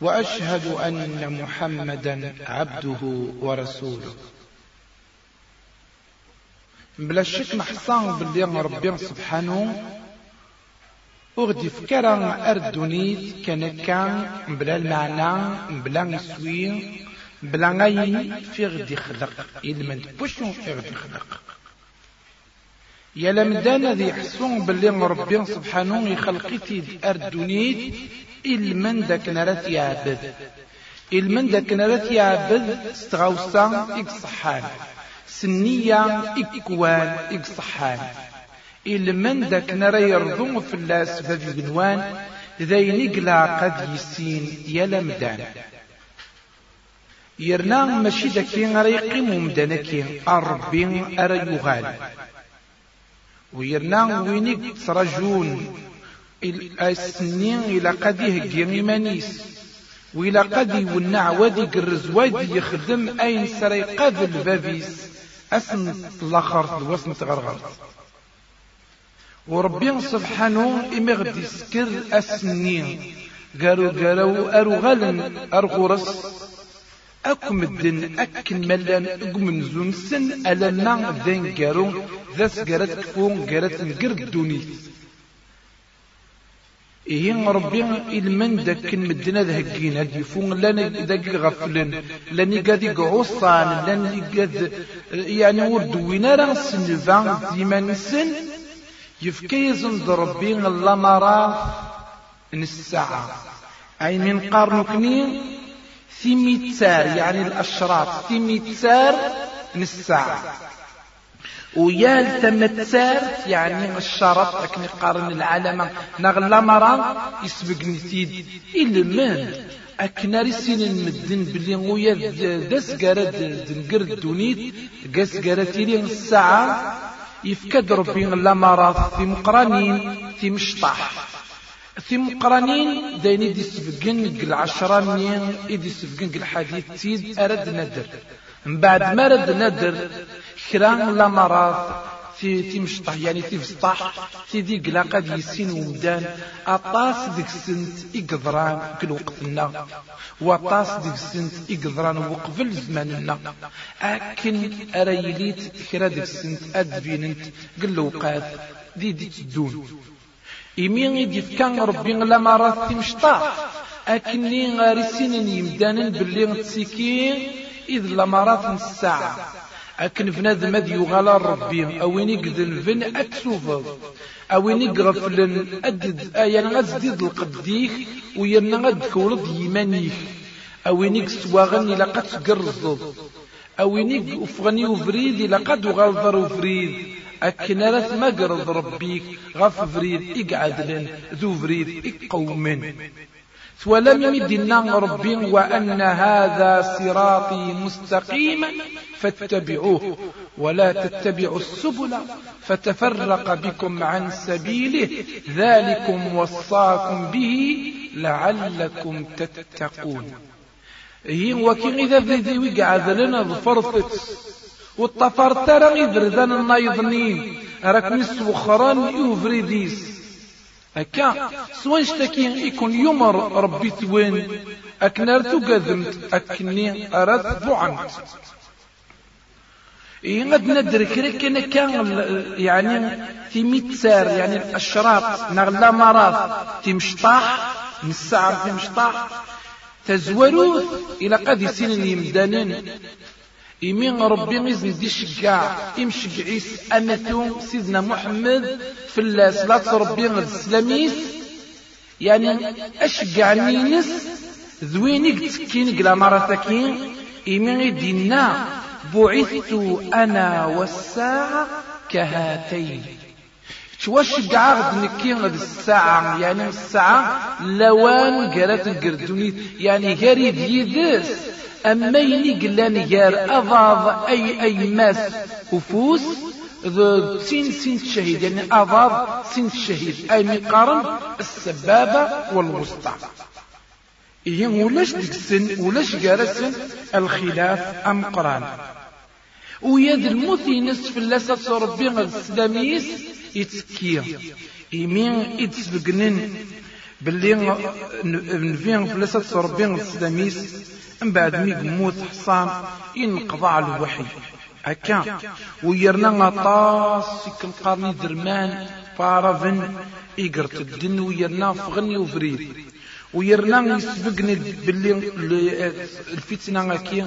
وأشهد أن محمدا عبده ورسوله. بلا شك نحصان باللي ربي سبحانه وغدي فكرة أردونيت كان كان بلا المعنى بلا نسوي بلا غاين في غدي خلق. إلمن بوشو في غدي خلق؟ يا لمدان ذي يحسون باللي ربي سبحانه يخلقتي أردونيت إلمن ذاك نرات يعبد. إلمن ذاك نرات يعبد استغوصا إكصحان سنية إكوان إكصحان إلمن ذاك نرى يرضون في اللاس ففي بنوان ذي نقلا قد يسين يا لمدان يرنا ماشي داكي غير يقيمو مدانكي أربي أرى يغال. ويرنا وينك ترجون. السنين إلى قد يهجي إيمانيس. وإلى قد يونع قرز وادي يخدم أين سري قبل بابيس أسن الآخر الوسم تغرغر. وربي سبحانه إما غدي يسكر السنين قالوا قالوا أرو غلن أرغرس. أكم الدن أكن ملان أقم نزوم سن ألنا ذين قالوا ذا سقرت كفون قالت نقرد دوني إيه ربي إلمن داك مدنا ذهقين هاد يفون لأن داك غفلن لأن قاد يقعوصان لأن قاد يعني وردوين راه سنفان ديما نسن يفكيزن ربي الله مرا الساعة أي من قرن كنين ثميتسار يعني الأشراط ثميتسار الساعة ويا تمتسار يعني الشرط لكن قارن العلامة نغلا مرا يسبق نتيد من أكناري سنين مدن بلي ويا داس قارد دنقر الدونيت قاس قارد لي الساعة يفكد ربي لا مرا في مقرانين في مشطح في مقرانين دايني دي سبقن العشرة منين إدي سبقن الحديث تيد أرد ندر. من بعد ما رد ندر كرا لا مرض في تمشطح يعني في فسطح في ذيك لا قد يسين ومدان أطاس ديك السنت إقدران كل وقتنا. وأطاس ديك السنت إقدران وقبل زماننا. أكن أريليت كرا ديك السنت أدبيننت قل وقات دي دي تدون. إمين يدي كان ربي لا مرض تمشطح أكني غارسين يمدانن باللي تسيكين إذ لمرات الساعة أكن فنادم ماد يغالى ربي أوين يقذل فن أكسوفض أوين يقغفلن أدد أيان غزديد القديك ويرنا غد كولد يمانيك أوين يقسواغن إلا قد تقرزض أوين يقفغني وفريد إلا قد وفريد أكن رث ما قرض ربيك غف فريد إقعد ذو فريد إقومن. ولم يمدنا ربي وأن هذا صراطي مستقيما فاتبعوه. ولا تتبعوا السبل فتفرق بكم عن سبيله. ذلكم وصاكم به لعلكم تتقون. هي وكي إذا ذي وقع لنا ظفرت والطفرت رغي ذرذان النايضنين راك نسوخران يوفريديس هكا سواء اشتكي يكون يمر ربي ثوين أكنار تقدمت أكني أراد بعنت إيه قد ندرك لكن كان يعني في متسار يعني الأشراط نغلا مرات تمشطاح نسعر تمشطاح تزوروث إلى قد سنين يمدانين. إمين ربي إذن دي شقاع إمشقعيس أمتو سيدنا محمد في السلاة ربي السلاميس يعني أشقع نينس. ذويني تكين قلا مرة تكين إمين دينا. بعثت أنا والساعة كهاتين. توشجع غد نكي غد الساعة؟ يعني الساعة لوان قرات قردوني يعني قريد يدرس أما يني قلان يار أضاض أي أي ماس وفوس سين سين الشهيد يعني أضاض سين الشهيد أي مقارن السبابة والوسطى. إيه ولاش ديك السن؟ ولاش جالسن الخلاف أم قران؟ ويد الموت ينس في اللاسة ربي السلاميس يتسكي. إيمين يتسبقنن. باللي نفين في اللاسة ربي السلاميس من بعد مي يموت حصان ينقضى على الوحي. هكا. ويرنا غطاس كنقارني درمان بارافن إيقرت الدن ويرنا فغني وفريد. ويرنا يسبقني باللي الفتنة كي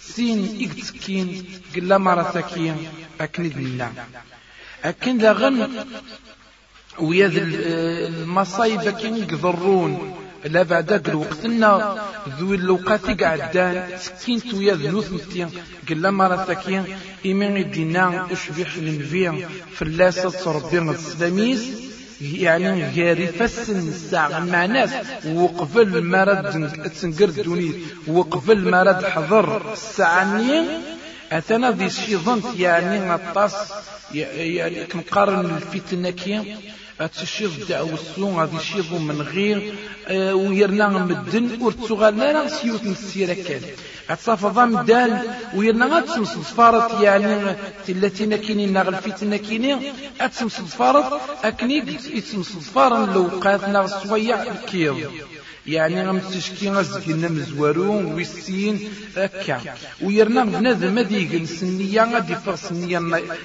تسين إكتسكين قلا مرة سكين أكني منا أكن غن. ويا المصايب كي يقدرون لا بعد الوقتنا ذو اللوقات قعدان سكين تويا ذنوث متين قلا مرة سكين إيمان الدينا أشبح لنبيع. فلاسة ربي السلاميس. يعني غير فسن الساعة مع ناس وقبل ما رد تنقر الدنيا وقبل ما رد حضر الساعة أثنى ذي شي ظنت يعني غطاس يعني كنقارن الفتنة كي؟ أتشيض دعوة السوء غادي يشيض من غير أه ويرنا مدن ورتغالنا سيوت السيرة كان. أتصافى مدان ويرنا غاتسمس صفارت يعني التي نكيني ناغ الفتنة كيني أتسمس صفارت أكني يتسمس صفارا لو قاتنا الصويع الكيض يعني غم تشكي غزكينا مزوارو ويسين أكا ويرنا بنادم هذي يقن سنية غادي سنية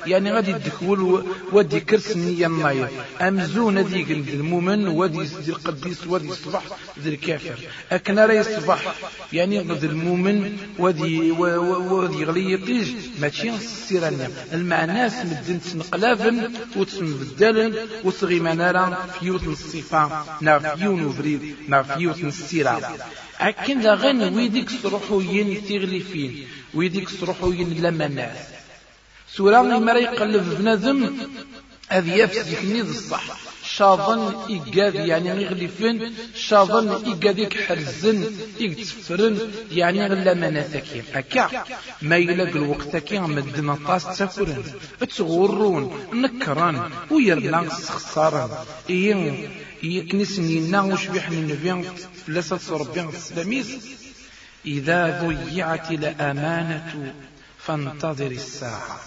يعني غادي يدخول ودي كر سنية الناير أمزون هذي يقن المؤمن ودي القديس ودي يصبح ذي الكافر. أكنا راه يصبح. يعني غد المؤمن ودي ودي غلي يطيج. ماشي السيرانيا المعناس مدن تنقلافن وتسمبدلن وصغي منارا فيوت الصفة. نا فيون وفريد نا فيوت يوت السيرة. أكن غن ويديك صروحوين تغلفين ويديك صروحوين لمناث سورة مرا يقلب بنادم هذ يفسك نيض الصح شاظن إيقاد يعني يغلفن شاظن إيقاد حرزن يتفرن يعني غلا مناثكين أكا ما يلاق الوقت كي مدنا طاس تفرن تغرون نكران ويرنا سخسارا إيه يكنسني نا وشبيح من نبيان فلسة ربي السلاميس. إذا ضيعت الأمانة فانتظر الساعة.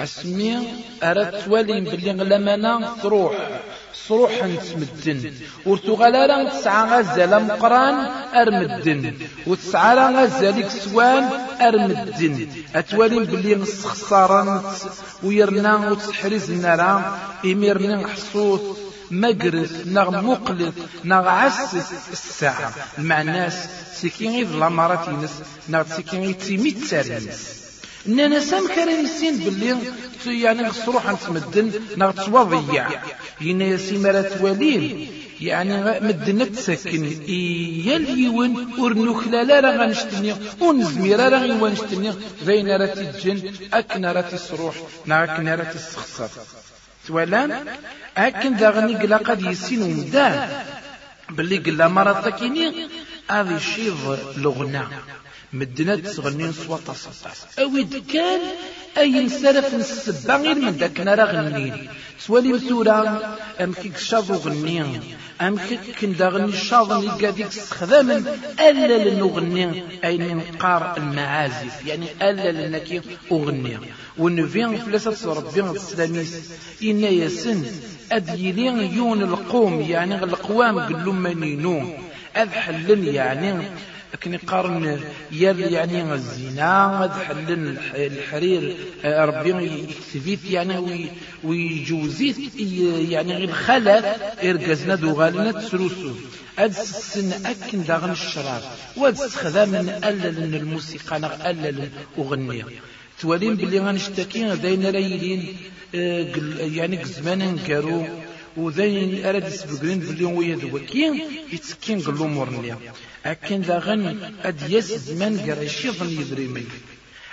أسمي أردت ولي بلي الأمانة تروح صروح نتمدن ورتغالا راه تسعى غزال مقران أرمدن. وتسعى راه غزال كسوان أرمدن. أتوالي بلي نسخسارا ويرنا وتحرز النار إميرنا حصوص مقرس نغ مقلد نغ عسس الساعة. المعناس سيكين غير الأمارات ينس نغ سيكين غير تيمي تسارينس إننا سام كريم السين باللي يعني خصروح نتمدن نغ تواضيع ينا ياسي مرات والين يعني مدنا تسكن. يال يون ور خلال راه غنشتني ونزمير راه غيوان نشتني بين راه تجن أكنا راه تسروح نا أكنا راه تسخصر توالان؟ أكن ذا غني قلا قد يسين ومدان. باللي قلا مرة تكيني هذا شيض لغنا. مدنا تغني صوت تصطاس أويد كان أي نسرف نسبا غير من ذاك نرى غنين سوالي مسورة أم كيك شاضو غنين أم كيك كندا غني شاضو نلقى استخدام ألا لنغني أي نقار المعازف يعني ألا لنكي أغني ونفين فلسة ربي السلاميس. إنا يسن أديلين يون القوم يعني القوام قلوا منينو. أذحلن يعني لكن يقارن يال يعني الزنا حلن الحرير آه، ربي يكتفيت يعني ويجوزيت يعني غير خلل إرقزنا دوغالنا تسروسو هاد السن أكن داغن الشرار وهاد استخدام ألل الموسيقى نغ ألل أغنية. توالين باللي غنشتكي داين رايلين آه، يعني زمان نكارو وذين أراد يسبقين باللي ويا ذوكين يتسكين قلو مورنيا أكن غن أد يس زمان قرا يشيضن يدريمي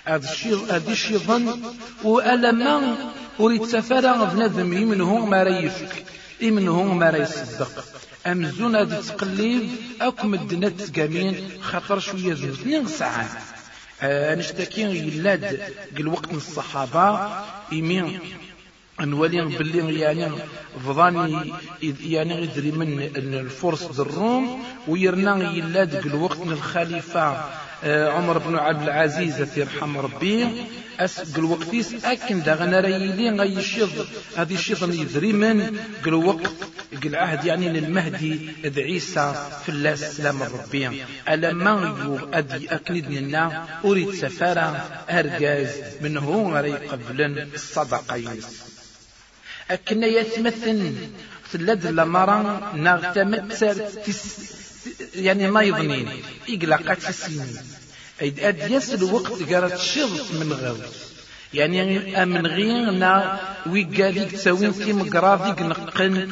هذا الشيطان وألما أريد سفارة بنادم يمنه ما ريفك يمنه ما ريصدق أمزون هذا تقليب أكم الدنات تقامين خطر شوية زوج اثنين ساعات أه نشتكي يلاد قل وقت الصحابة إيمين نولي باللي يعني فضاني يعني يدري من الفرس الروم ويرنا يلاد الوقت من الخليفة آه، عمر بن عبد العزيز يرحم ربي. أس قل وقتيس أكن دا غنا ريلي غي الشيض هذه الشيض يدري من. قل وقت قل عهد يعني للمهدي إذ عيسى في الله سلام ربي ألما يو أدي أكند لنا؟ أريد سفارة أرجاز من هو غري قبل الصدقين. أكن يتمثل. ثلاث لمرة نغتمت يعني ما يظنين إقلاقات السنين أد يسل وقت قرات شرط من غوث يعني أمن غيرنا ويقالي تسوين في مقراضي نقن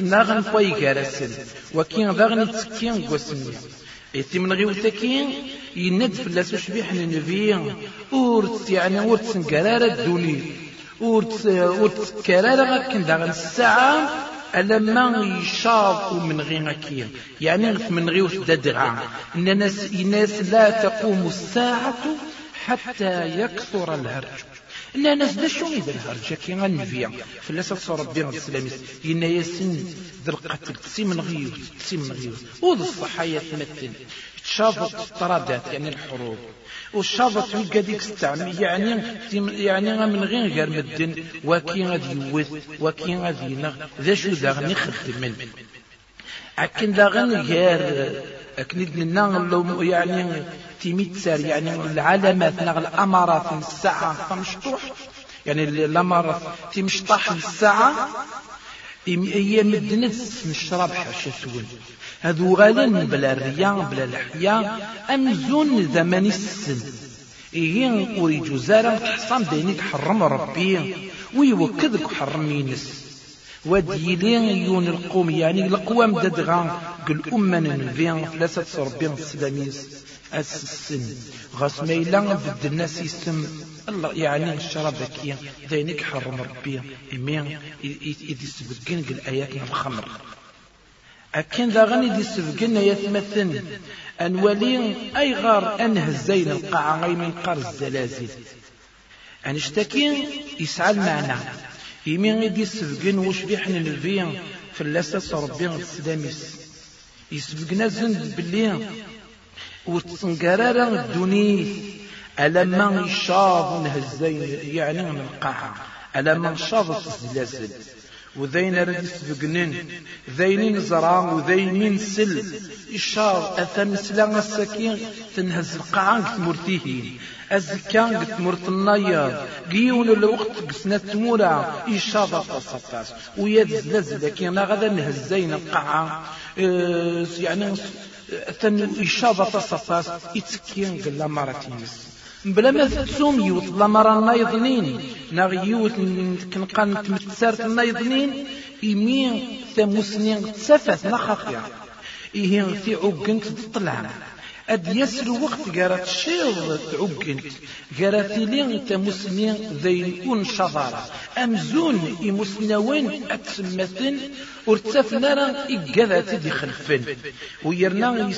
ناغن فوي قارسن وكين ذاغن تسكين قوسني إتي من غير تكين يند فلاس وشبيح ننفي ورت يعني ورت سنقرار الدوني ورت ورت كرار غاكن داغن الساعة يشاط من غير كيا يعني من غير ددغا إن الناس الناس لا تقوم الساعة حتى يكثر الهرج. إن الناس دا شو إذا الهرج؟ كي غنفيا فلاسة صار ربي السلام إن يسن ذا القتل تسي من غير تسي من غير. وذ الصحايا تمثل تشافط الطرادات يعني الحروب. والشافط ويقا ديك استعمل يعني يعني من غير غير مدن وكي غادي يوث وكي غادي ينغ ذا شو ذا غني خدم أكن ذا غني غير أكن لنا يعني تيميت سار يعني العلامات نغ الأمارات الساعة فمشطوح يعني الأمارات تمشطح الساعة هي مدنس نشرب حاشة هذو غالين بلا الرياء بلا الحياة أمزون زمن السن. إيه وري جزارة حصام دينيك حرم ربي ويوكدك حرم ينس. وديلين يون القوم يعني القوام ددغا قل أمنا نبيان ثلاثة صربين السلاميس السن غاس ميلا بد الناس يسم الله يعني الشربكية ذينك حرم ربي. إمين إذ يسبقين قل آيات الخمر. أكن ذا غني دي سفقنا يتمثل أنولي أي غار أنهزين القاعة غي من قار الزلازل. أن اشتكي يسعى المعنى يمين دي سفقن وش بيحن الفين فلاسة ربي السلاميس يسبقنا زند باللي وتنقرر الدنيا ألما يشاض نهزين يعني من القاعة ألما شاض الزلازل. وذين رد يسبقنن ذين زرا وذين سل. إشار أثن سلا السكين تنهز القاعة مرتيهين أزكان تمرت النيار قيون الوقت قسنا تمورا. إشارة تصطاس ويد زلزل كينا غدا نهزين القاعة آه يعني ثن إشارة تصطاس إتكين قلا مرتين. بلا ما تسوم يوت لمرا نايضنين ناغ يوت كنقان تمتسارت نايضنين إمين ثموسنين تسافت نخافيا إيه في عقنت تطلع. أد يسر وقت قرات شيض تعقنت قرات لين تمسنين ذي كون شضارة أمزون إمسنوين أتسمثن ورتفنا راه إقاذات دي خلفن ويرنا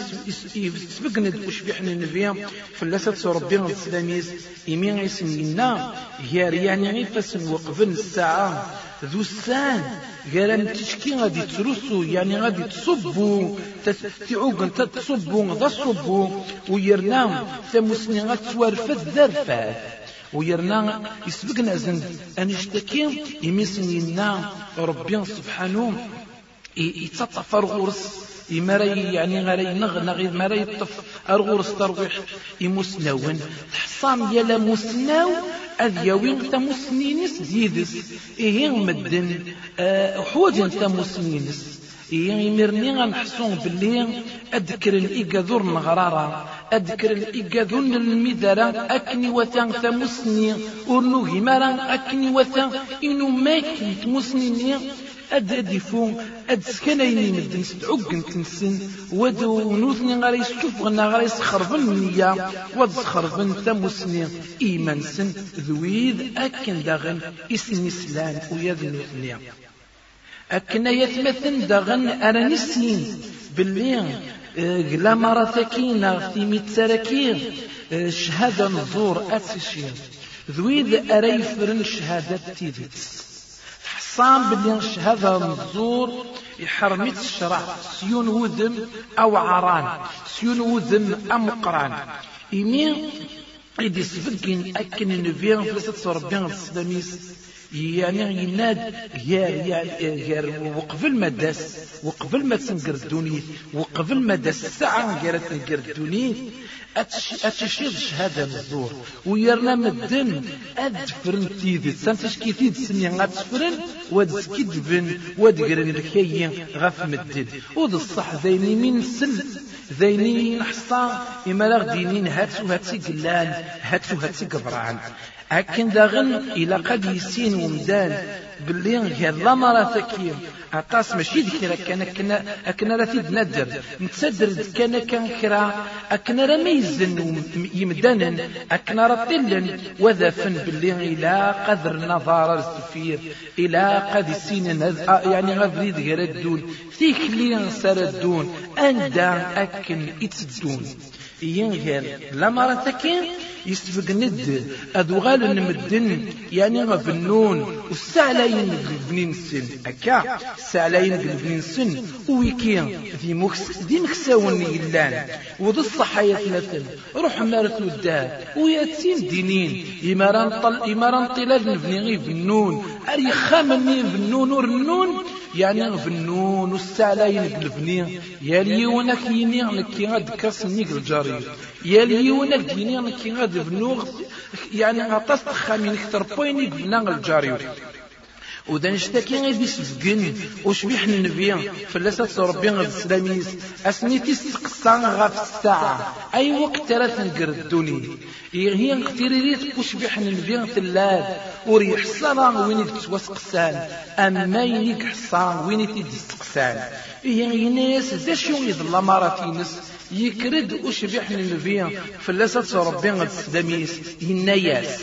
يسبقنا وشبحنا نبيا فلاسة ربي السلاميز إمين يسمينا هي رياني غيفاسن وقفن الساعة ذو السان قال تشكي غادي ترسو يعني غادي تصبو تعوق انت تصبو ذا تصبو ويرنا ثمسني غتوارفت ذرفات ويرنا يسبقنا زند. أن يشتكي يمسنينا ربي سبحانه يتطفر غرس. إما يعني غير ينغ نغي ما يطف أرغورس ترويح يمسنون تحصام يلا مسناو أذ يوين تمسنينس ديدس إيه مدن أه حوج تمسنينس إيه يمرني غنحسون باللي أذكر الإيقاذور نغرارا. أذكر الإيقاذور المدارة أكني وثان ثمسني ورنوهي مارا أكني وثان إنو ماكي أد أد يفون أد سكنين مدن ستعقن تنسن ودو نوثني غاري غنا غاري سخربن النية ود سخربن ثموسني إيمان سن. ذويذ أكن داغن إسني سلان ويذ نوثني أكن يتمثل داغن أرانيسين باللي قلا مرة ثكينة في ميت شهادة نزور أتشير ذويذ أريفرن شهادة تيفيتس حصان بلي شهادة نزور يحرميت الشرع سيون وذم أو عران. سيون وذم أم قران. إمي إدي سفكين أكن نفيان فلسة ربيان السلاميس يعني يناد غير وقبل ما داس وقبل ما تنقر الدنيا وقبل ما داس الساعة غير تنقر الدنيا. أتشير شهادة الزور ويرنا مدن أدفرن تيدي. سانتش كي تيد سنيا غاتفرن واد سكيدفن واد قرن الكي غف مدد ود الصح ذيني من سل ذيني نحصا إما لغدينين هاتو هاتي قلان هاتو هاتي قبران. أكن داغن إلى قد يسين ومدان باللي غير لا مرة ثكيم أطاس ماشي ذكر كان أكنا راه ندر نتسدر كان كان كرا أكنا راه ميزن يمدانا أكنا راه طلن وذفن باللي إلى قدر نظار السفير. إلى قد سين يعني غادي غير الدون. ثيك لي سار الدون. أندا أكن إتسدون لا مرة ثكيم يستفق ند أدوغال نمدن. يعني غفنون والسعلاين قلبنين السن أكا. السعلاين قلبنين السن ويكي ذي مكس ذي مكساون يلان. وذي الصحايا ثلاثة روح مارت الدار وياتين دينين. إماران طل إماران طلال نبني غي بنون. أري خامني بنون ورنون. يعني بنون والسعلاين قلبني يا ليونك يني نكي غاد كاسني الجاري يا ليونك يني نكي غاد بنوغ. يعني غطاس تخامين أكثر بويني بنا الجاري ودا نشتكي غير دي سفقن وشبيح النبي؟ فلاسة ربي غير السلاميس. اسميتي استقصان غاف الساعة. أي وقت راه تنقر الدنيا. هي نقتيريت وشبيح النبي تلاد وريح الصلاة وين تتوسقسان. أما ينيك حصان وين تيدستقسان هي ناس ذا شو يظل مراتينس يكرد وشبيح النبي. فلاسة ربي غير السلاميس. يناياس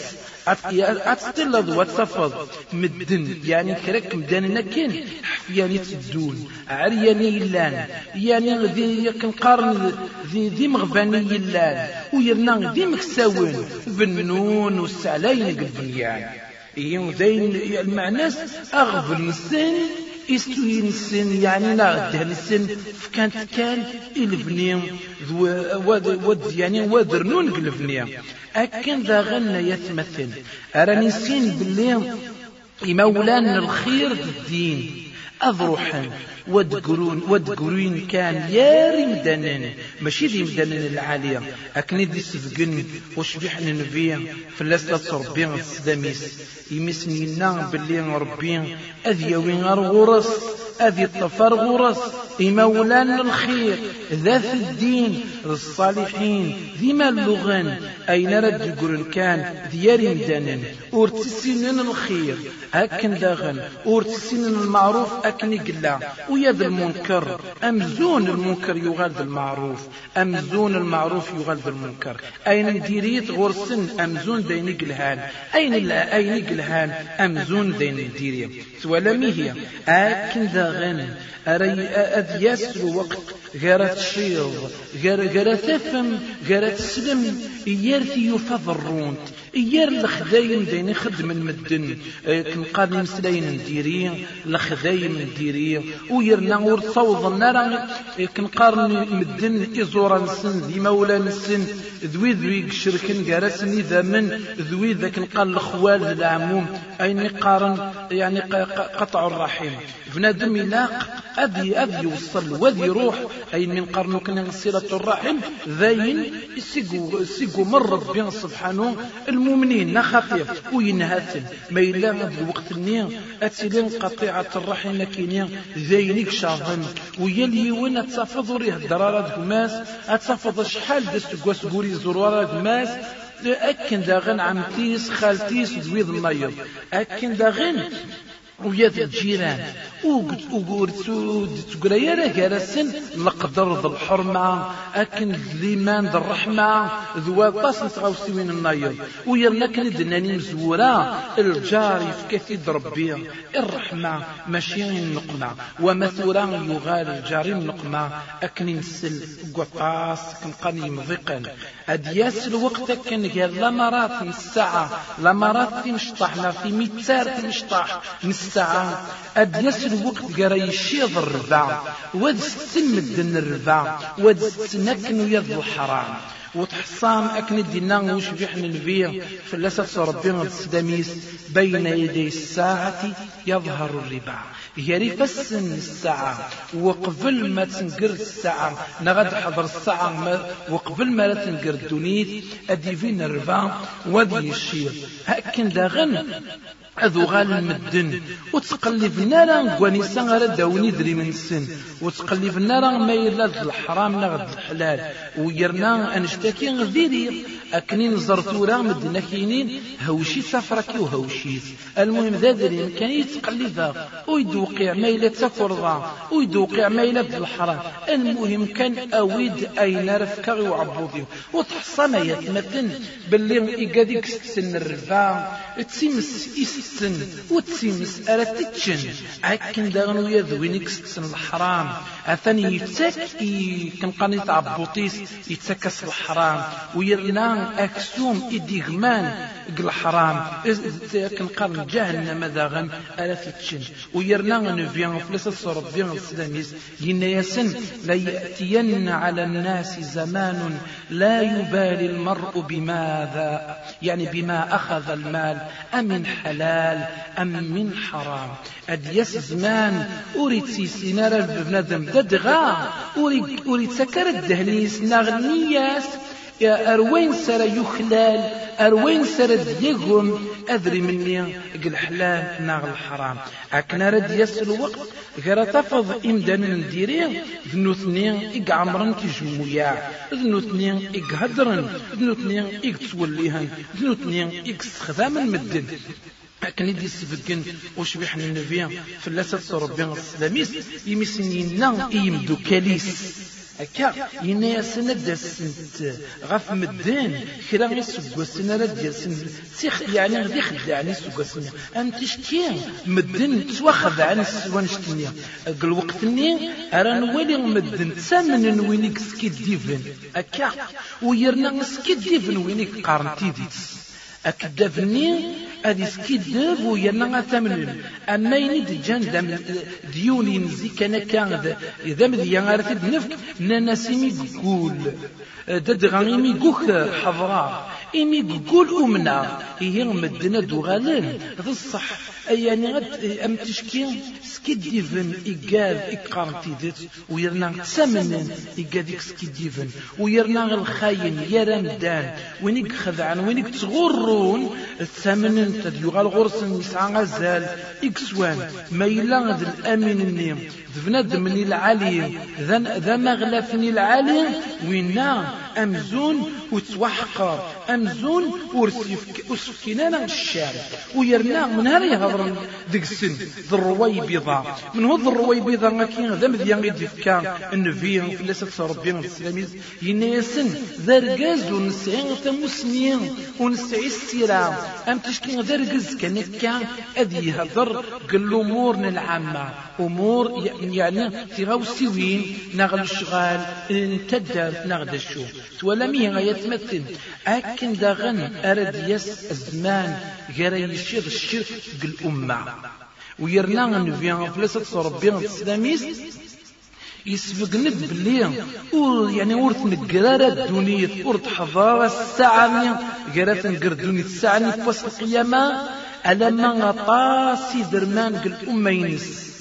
أتطلد وتفض. مدن. يعني كرك مدن نكين حفياني تدون. عرياني يلان. يعني ذي قرن ذي ذي مغباني يلان. ويرنا ذي مكساون بنون والسعلاين قلبيان إيهم ذين المعناس أغفل السن إستوي السن يعني لا دهن السن فكانت كان إلبني ود يعني ودرنون قلبني أكن ذا غنى يتمثل. أراني سين باللي إمولان الخير الدين. أذرحا ودقرون ودقرين كان يا مدنن ماشي دي مدنن العالية. أكن دي سفقن وشبيح نبيا فلاسة ربي السداميس يمسني لنا باللي ربي. أذيوين غرس أذي الطفر غرس إمولان الخير. ذات الدين. الصالحين. ذي اللغن. أين رد قرن كان ديار مدنن ورتسنن الخير. أكن داغن. ورتسنن المعروف. أكن قلا. ويا ذا المنكر أمزون المنكر يغال المعروف أمزون المعروف يغال المنكر؟ أين ديريت غرسن أمزون دين قلهان أين لا أين قلهان أمزون دين ديري سوالا هي أكن داغن أري أذ يسر وقت غير تشيض غير غير تفهم غير تسلم يرثي يفضرون ير الخذاين دين خدم المدن كنقاد مسلاين نديري الخذاين نديري ويرنا ور النار كنقارن مدن إزورا نسن ذي مولا نسن ذوي ذوي شركن قارسني ذا من ذوي ذاك نقال الخوال العموم أين قارن يعني قطع الرحم بنادم يلاق أذي أذي يوصل وذي يروح أي من قرن كان صلة الرحم ذاين سيقو سيقو مر ربي سبحانه المؤمنين نخفيف وينهاتن ما إلا غد الوقت النيا أتلين قطيعة الرحم كينيا ذاينك شاظن ويلي وين أتفض ريه الدرارة دماس أتفض شحال دست قواس قولي زرورة دماس أكن داغن عمتيس خالتيس دويض النيض أكن داغن ويا الجيران. تقول يا رجال القدر ذو الحرمة أكن الإيمان ذو الرحمة ذو طاس نتغاوسين النايض. ويرنا كن دناني مزورة الجار يفكثي ربي. الرحمة ماشي النقمة ومثورا يغال الجار النقمة أكن نسل قطاس كنقاني مضيقا. أدياس الوقت كان قال لمرات الساعة لمرات تمشطح في ميتار تمشطح من الساعة أدياس الوقت قرا يشيض الربع واد ستمدن الربع واد ستنكن ويض الحرام وتحصان أكن دينا وش بيحن النبي فلسة ربي السداميس بين يدي الساعة يظهر الربا. هي فسن الساعة وقبل ما تنقر الساعة. نغد حضر الساعة وقبل ما تنقر الدنيت. أدي فين الربا وذي الشير. هكذا داغن. أذو غال المدن وتقلب نارا قوانيسا غير داوني دري من السن وتقلب نارا ما يلا الحرام نغد الحلال. ويرنا أنشتكي غذيري. أكنين زرتورا مدنا كينين. هوشي سفرك وهوشي المهم ذا دري كان يتقلبها ويدوقع ما يلا تفرضا. ويدوقع ما يلا الحرام. المهم كان أويد أين رفكا وعبوضي وتحصى ما يتمثل باللي إيقاديك سن الرفا. تسيمس السن وتسيمس ألا تتشن أكن داغنو يذوينك ستن الحرام أثني يتسك كنقاني تعبوطيس يتسكس الحرام ويرنا أكسوم إديغمان الحرام كنقارن جهنم داغن ألا تتشن ويرنا نفيان فلس الصرب بيان السلاميس لنا يسن لا يأتين على الناس زمان لا يبالي المرء بماذا يعني بما أخذ المال أم من حلال أم من حرام. أديس زمان أريد سيسينار بنادم ددغا أريد, سكر الدهليس نغنياس يا أروين سر يخلال أروين سر ديهم أدري مني قل حلال ناغ الحرام. أكنا رد يسل الوقت غير تفض إمدان نديري. ذنوثني إق عمرن كجمويا ذنوثني إق هدرن ذنوثني إق توليهن ذنوثني إق استخدام مدن أكن يدي السفقن وشبيح النبي؟ فلاسة ربي السلاميس يمسنينا إيمدو كاليس أكا إنا سند سنت غف مدين كرا يسوق رد سن سيخ يعني غدي خدعني سوق السنة أم تشكي مدين تواخذ عن السوان شتنيا قل وقتني أرى نولي مدن تسامن وينيك سكيد ديفن أكا ويرنا سكيد ديفن وينيك قارنتي ديتس أكدفني أدي سكيدب وينا ثمن أما يني جان دم ديون ينزي كان كان إذا مذي غارت نفك ناناسيمي قول دد غانيمي قوك إمي قول أمنا هي مدنا دوغالين. هذا الصح يعني أم تشكي؟ سكيديفن إيقاد إقام تيدت ويرنا تسمنن إيقاد سكيديفن ويرنا الخاين يرمدان وينك خذعن وينك تغرون. الثمن تديوغا الغرس نسعى غزال. إكسوان ما إلا ذا الأمين النيم. ذبناد من العالي ذا مغلفني العالي وينا أمزون وتوحقر أمزون ورسفكنا الشارع. ويرنا من هذا يهضر ذيك السن. ذا الرويبضة من هو ذا الرويبضة لكن ذا مذيان غير يفكا النبي في لسة ربي السلاميز ينسن ذا رقاز ونسعي تمسنين ونسعي السيرة. أم تشكي ذا رقاز كان كان أذي يهضر قال الأمور العامة. أمور يعني في غوسيوين نغل الشغال. انتدر نغد الشو. ولا مية يتمثل. أكن داغن أرد يس الزمان غير يشير الشرك الأمة ويرنا نفيا فلسة ربي الإسلاميس يسبق ند بلي يعني ورث نقرار الدنيا. ورث حضارة الساعة قرات نقر الدنيا الساعة نفس القيامة. ألما غطاسي درمان قل أمينس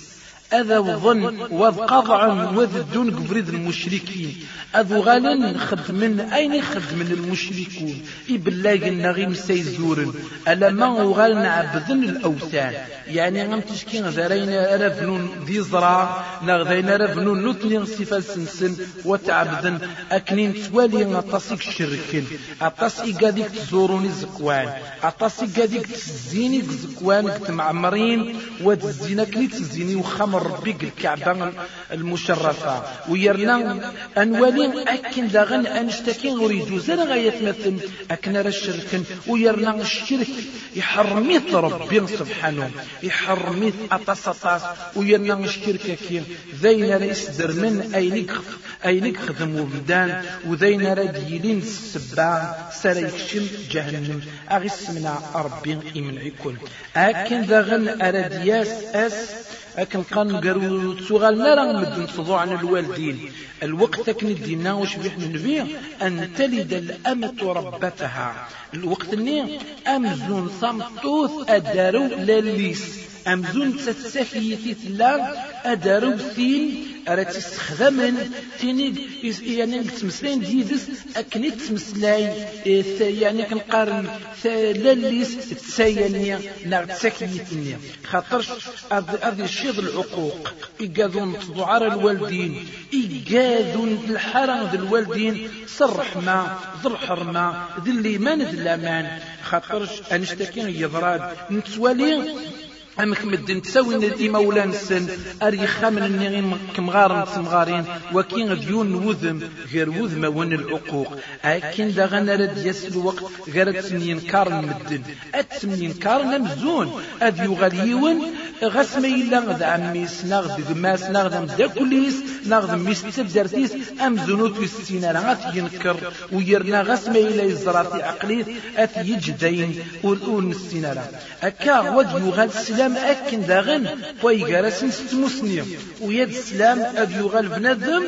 هذا وظن وذ قضع وذ الدون قفريد المشركين. أذو غالا من أين من المشركون؟ إبلاغ النغيم سيزور ألا ما غال نعبدن الأوثان؟ يعني غم تشكي ذرين رفنون ذي زرع نغذين رفنون نتني صفة سنسن وتعبدن. أكنين توالي أطاسيك شركين. أطاسي قاديك تزوروني زكوان. أطاسي قاديك تزيني زكوان تمعمرين وتزينك تزيني وخمر. ربك الكعبة المشرفة. ويرنا أنوالي أكن داغن أنشتكي وريدو زر غاية مثل أكن الشرك ويرنا الشرك يحرميت ربي سبحانه. يحرميت أطاس أطاس. ويرنا الشرك كي ذين رئيس درمن أينك أينك خدم وبدان. وذين رديلين السبع سريكشم جهنم. أغس من ربي يمنعكم أكن داغن أردياس أس أكن قان قرو تسوغال نرى مدن تضوع عن الوالدين. الوقت كن الدينا وش بيحنا النبي أن تلد الأمة ربتها. الوقت ني أمزون صمتوث أدارو لليس. أمزون تتسفيتي تلا أدارو ثين أرى تستخدم تيني يعني تمسلين ديدس أكني تمسلاي يعني كنقارن لليس تسايني نار تسكيتني خاطرش هذه الشيض العقوق إيقاذون تضعار الوالدين إيقاذون الحرم ذي الوالدين صرحمة ذو الحرمة ذي الإيمان ذي الأمان. خاطرش أنشتكي يضراد نتوالي أمك مدن تساوي ندي مولا نسن أري خامن النغيم كمغار تمغارين وكين ديون وذم غير وذم ون العقوق. أكين دا غانا رد يسل وقت غير تسمين كار مدن. أتسمين كار نمزون. أذ يغليون غاس ما إلا غد عميس ناغد غماس ناغد مداكوليس ناغد ميس تبدرتيس أم زنوت يستينا غات ينكر. ويرنا غاس ما إلا يزراتي عقليت أث يجدين نستينا أكا ود يغال سلام أكن داغن ويقارسن ستمسني ويد السلام أد يغال بنادم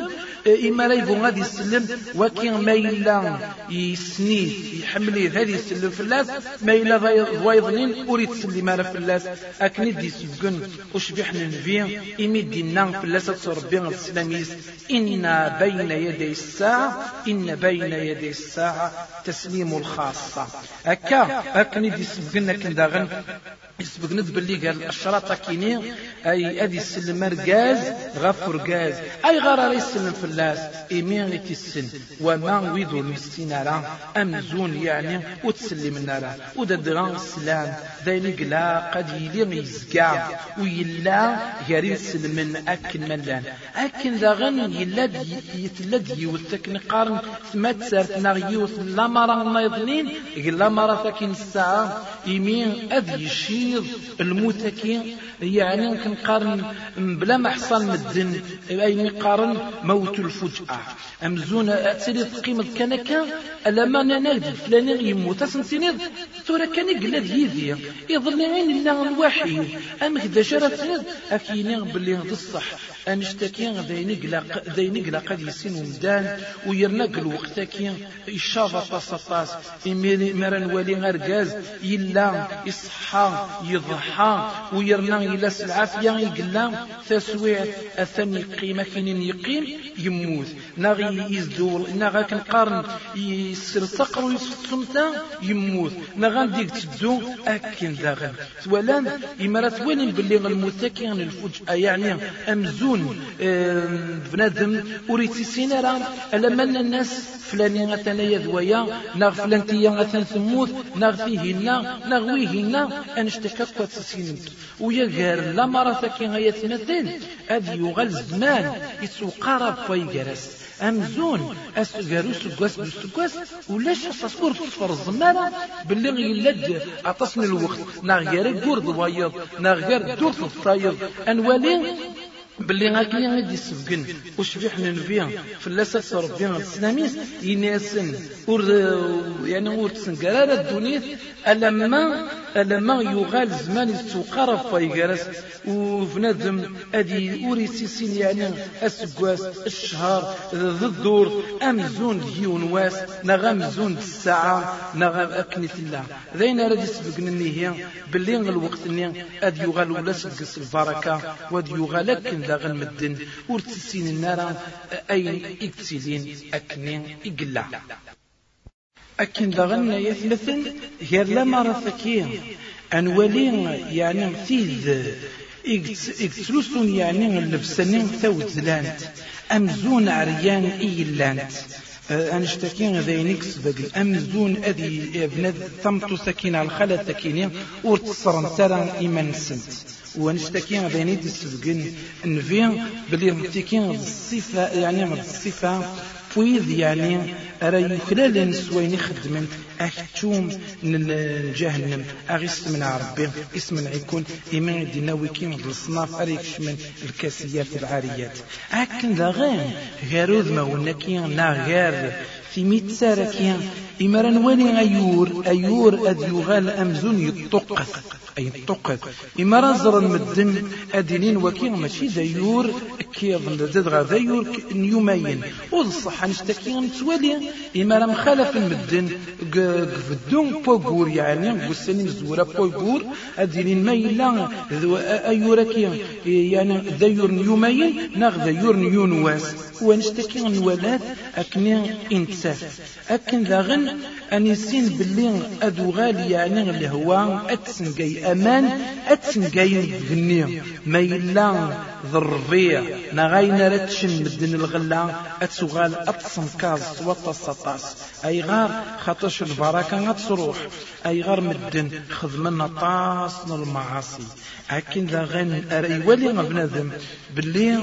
إما لا يبغى غادي يسلم وكين ما إلا يسني يحملي هذه يسلم فلاس ما إلا ضوايضنين أريد تسلم على فلاس. أكني دي سبقن وشبيح ننفي إمي دينا فلاس تصربي السلاميس إن بين يدي الساعة إن بين يدي الساعة تسليم الخاصة. أكا أكني دي سبقن أكن داغن. يسبق ندب اللي قال الشراطة كيني أي أدي السلم رقاز غفر قاز أي غار يسلم في اللاس إيمين السن وما ويدو المسين راه أمزون يعني وتسلم النار وددغان السلام ذلك لا قد يلي يزكى ويلا غير من أكن ملان. أكن ذاغن يلا يتلد يوثك نقارن. ثم تسارت نغيوث لا مرة نايضنين. لا مرة ثاكين الساعة. إيمين أذي يشيض المتكين يعني كنقارن بلا ما حصل مدن أي مقارن موت الفجأة. أمزون أتسري قيمة كنكا ألا ما ننادي فلان يموت أسنتينيض ثورة كان يقلد يذي يظل عين الله الوحي أم كذا شرط أكيني باللي الصح. أنشتكي ذي نقلا ذي نقلا قد يسين ومدان. ويرنق الوقت كي إشافة طاس إميري مرن ولي غرقاز. إلا يصحى. يضحى ويرنا إلا سلعافيا يقلا تسويع الثاني قيمة كين يقيم؟ يموت. ناغي يزدور ناغا كنقارن يسر صقر ويسفصمتا يموت ناغا ديك تبدو أكن داغن ولان إمارات وين باللي المتكين الفجأة يعني أمزون بنادم وريتي سينارا ألما الناس فلاني غتانا يذويا ناغ فلانتيا غتان ثموت ناغ فيهنا ناغ ويهنا أنشتكت قد سينمت ويا غير لا مرة كي غيتمثل أذ يغل زمان يتسوقارب ويجرس أمزون أسجارو سكواس بسكواس ولاش أصفور تصفر الزمانة باللي غيلد أتصني الوقت. ناغير قرد وايض ناغير دور الطايض. أنوالي باللي غاكي غادي يسبقن. وشبيح ننفيا فلاسة ربي السلاميس يناسن ور يعني ور تسنقرار الدنيا ألما ألما يغال زمان يتوقرب فايقرس وفنادم أدي أوريسي سين يعني السقواس الشهر ذي الدور أمزون ديون واس نغمزون الساعة نغم أكني الله. ذين راد يسبقن النهي؟ باللي الوقت النهي. أدي يغال ولا سقس البركة. ودي يغال أكن ذا غنمدن ورتسين النار أين إكتسلين أكني إقلع أكن دغنا يثلثن غير لما رثكين أنولي يعني تيذ إكتلوسون يعني اللبسنين ثوزلانت أمزون عريان إيلانت. أنشتكين ذينك سبق أمزون أدي ابن ثمت سكين على الخلا تكينين ورتصرن ترى إيمان سنت. ونشتكي بين السبقين نفي بلي متكين الصفة يعني الصفة فويذ يعني أرى يخلال نسوين خدمن أكتوم جهنم. أغيس من ربي اسم عيكون. إيمان دينا ويكين الصناف أريكش من الكاسيات العاريات. أكن ذا غير. غير ما ونكين نا غير. في ميت ساركين إمران واني أيور أيور أد يغال أمزون يطقث أي يطقث إما رزر المدن أدينين وكين ماشي دايور كيظن زاد غا دايور نيومين. وصح نشتكي نتوالي. إما راه مخالف المدن قفدون بوغور يعني قسني مزورة بوغور. أدينين ما إلا أيورا كي يعني دايور نيومين ناغ دايور نيونواس. ونشتكي نوالات أكني إنتساف أكن ذا غن أن يسين باللي أدو غالي يعني اللي هو أتسنقي أمان أتسنقي غني ما يلا ذربية نغاينا رتشن مدن الغلا أتسغال أتسنكاز وتصطاس أي غار خطش البركة أتصروح أي غار مدن خدمنا طاس المعاصي أكن ذا غن ولي بنادم باللي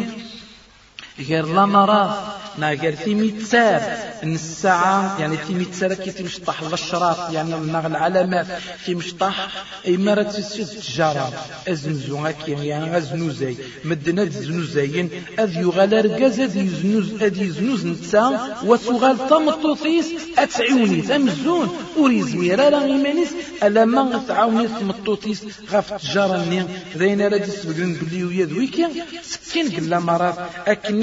غير لا مراه نا غير تيميتسار الساعة يعني تيميتسار كي تمشطح الشراط يعني نغ العلامات تيمشطح اي مرة تسيد التجارة أزنزو هكي يعني ازنوزي مدنا زنوزيين. أذ يغال رقاز أذ يزنوز أذ يزنوز نتسا. وسغال تمطوطيس اتعوني تمزون. وريزمير راه إيمانيس. ألا ما تعاوني تمطوطيس غاف التجارة ني ذين راه تسبقن بلي ويا ويكي سكين قلا مرات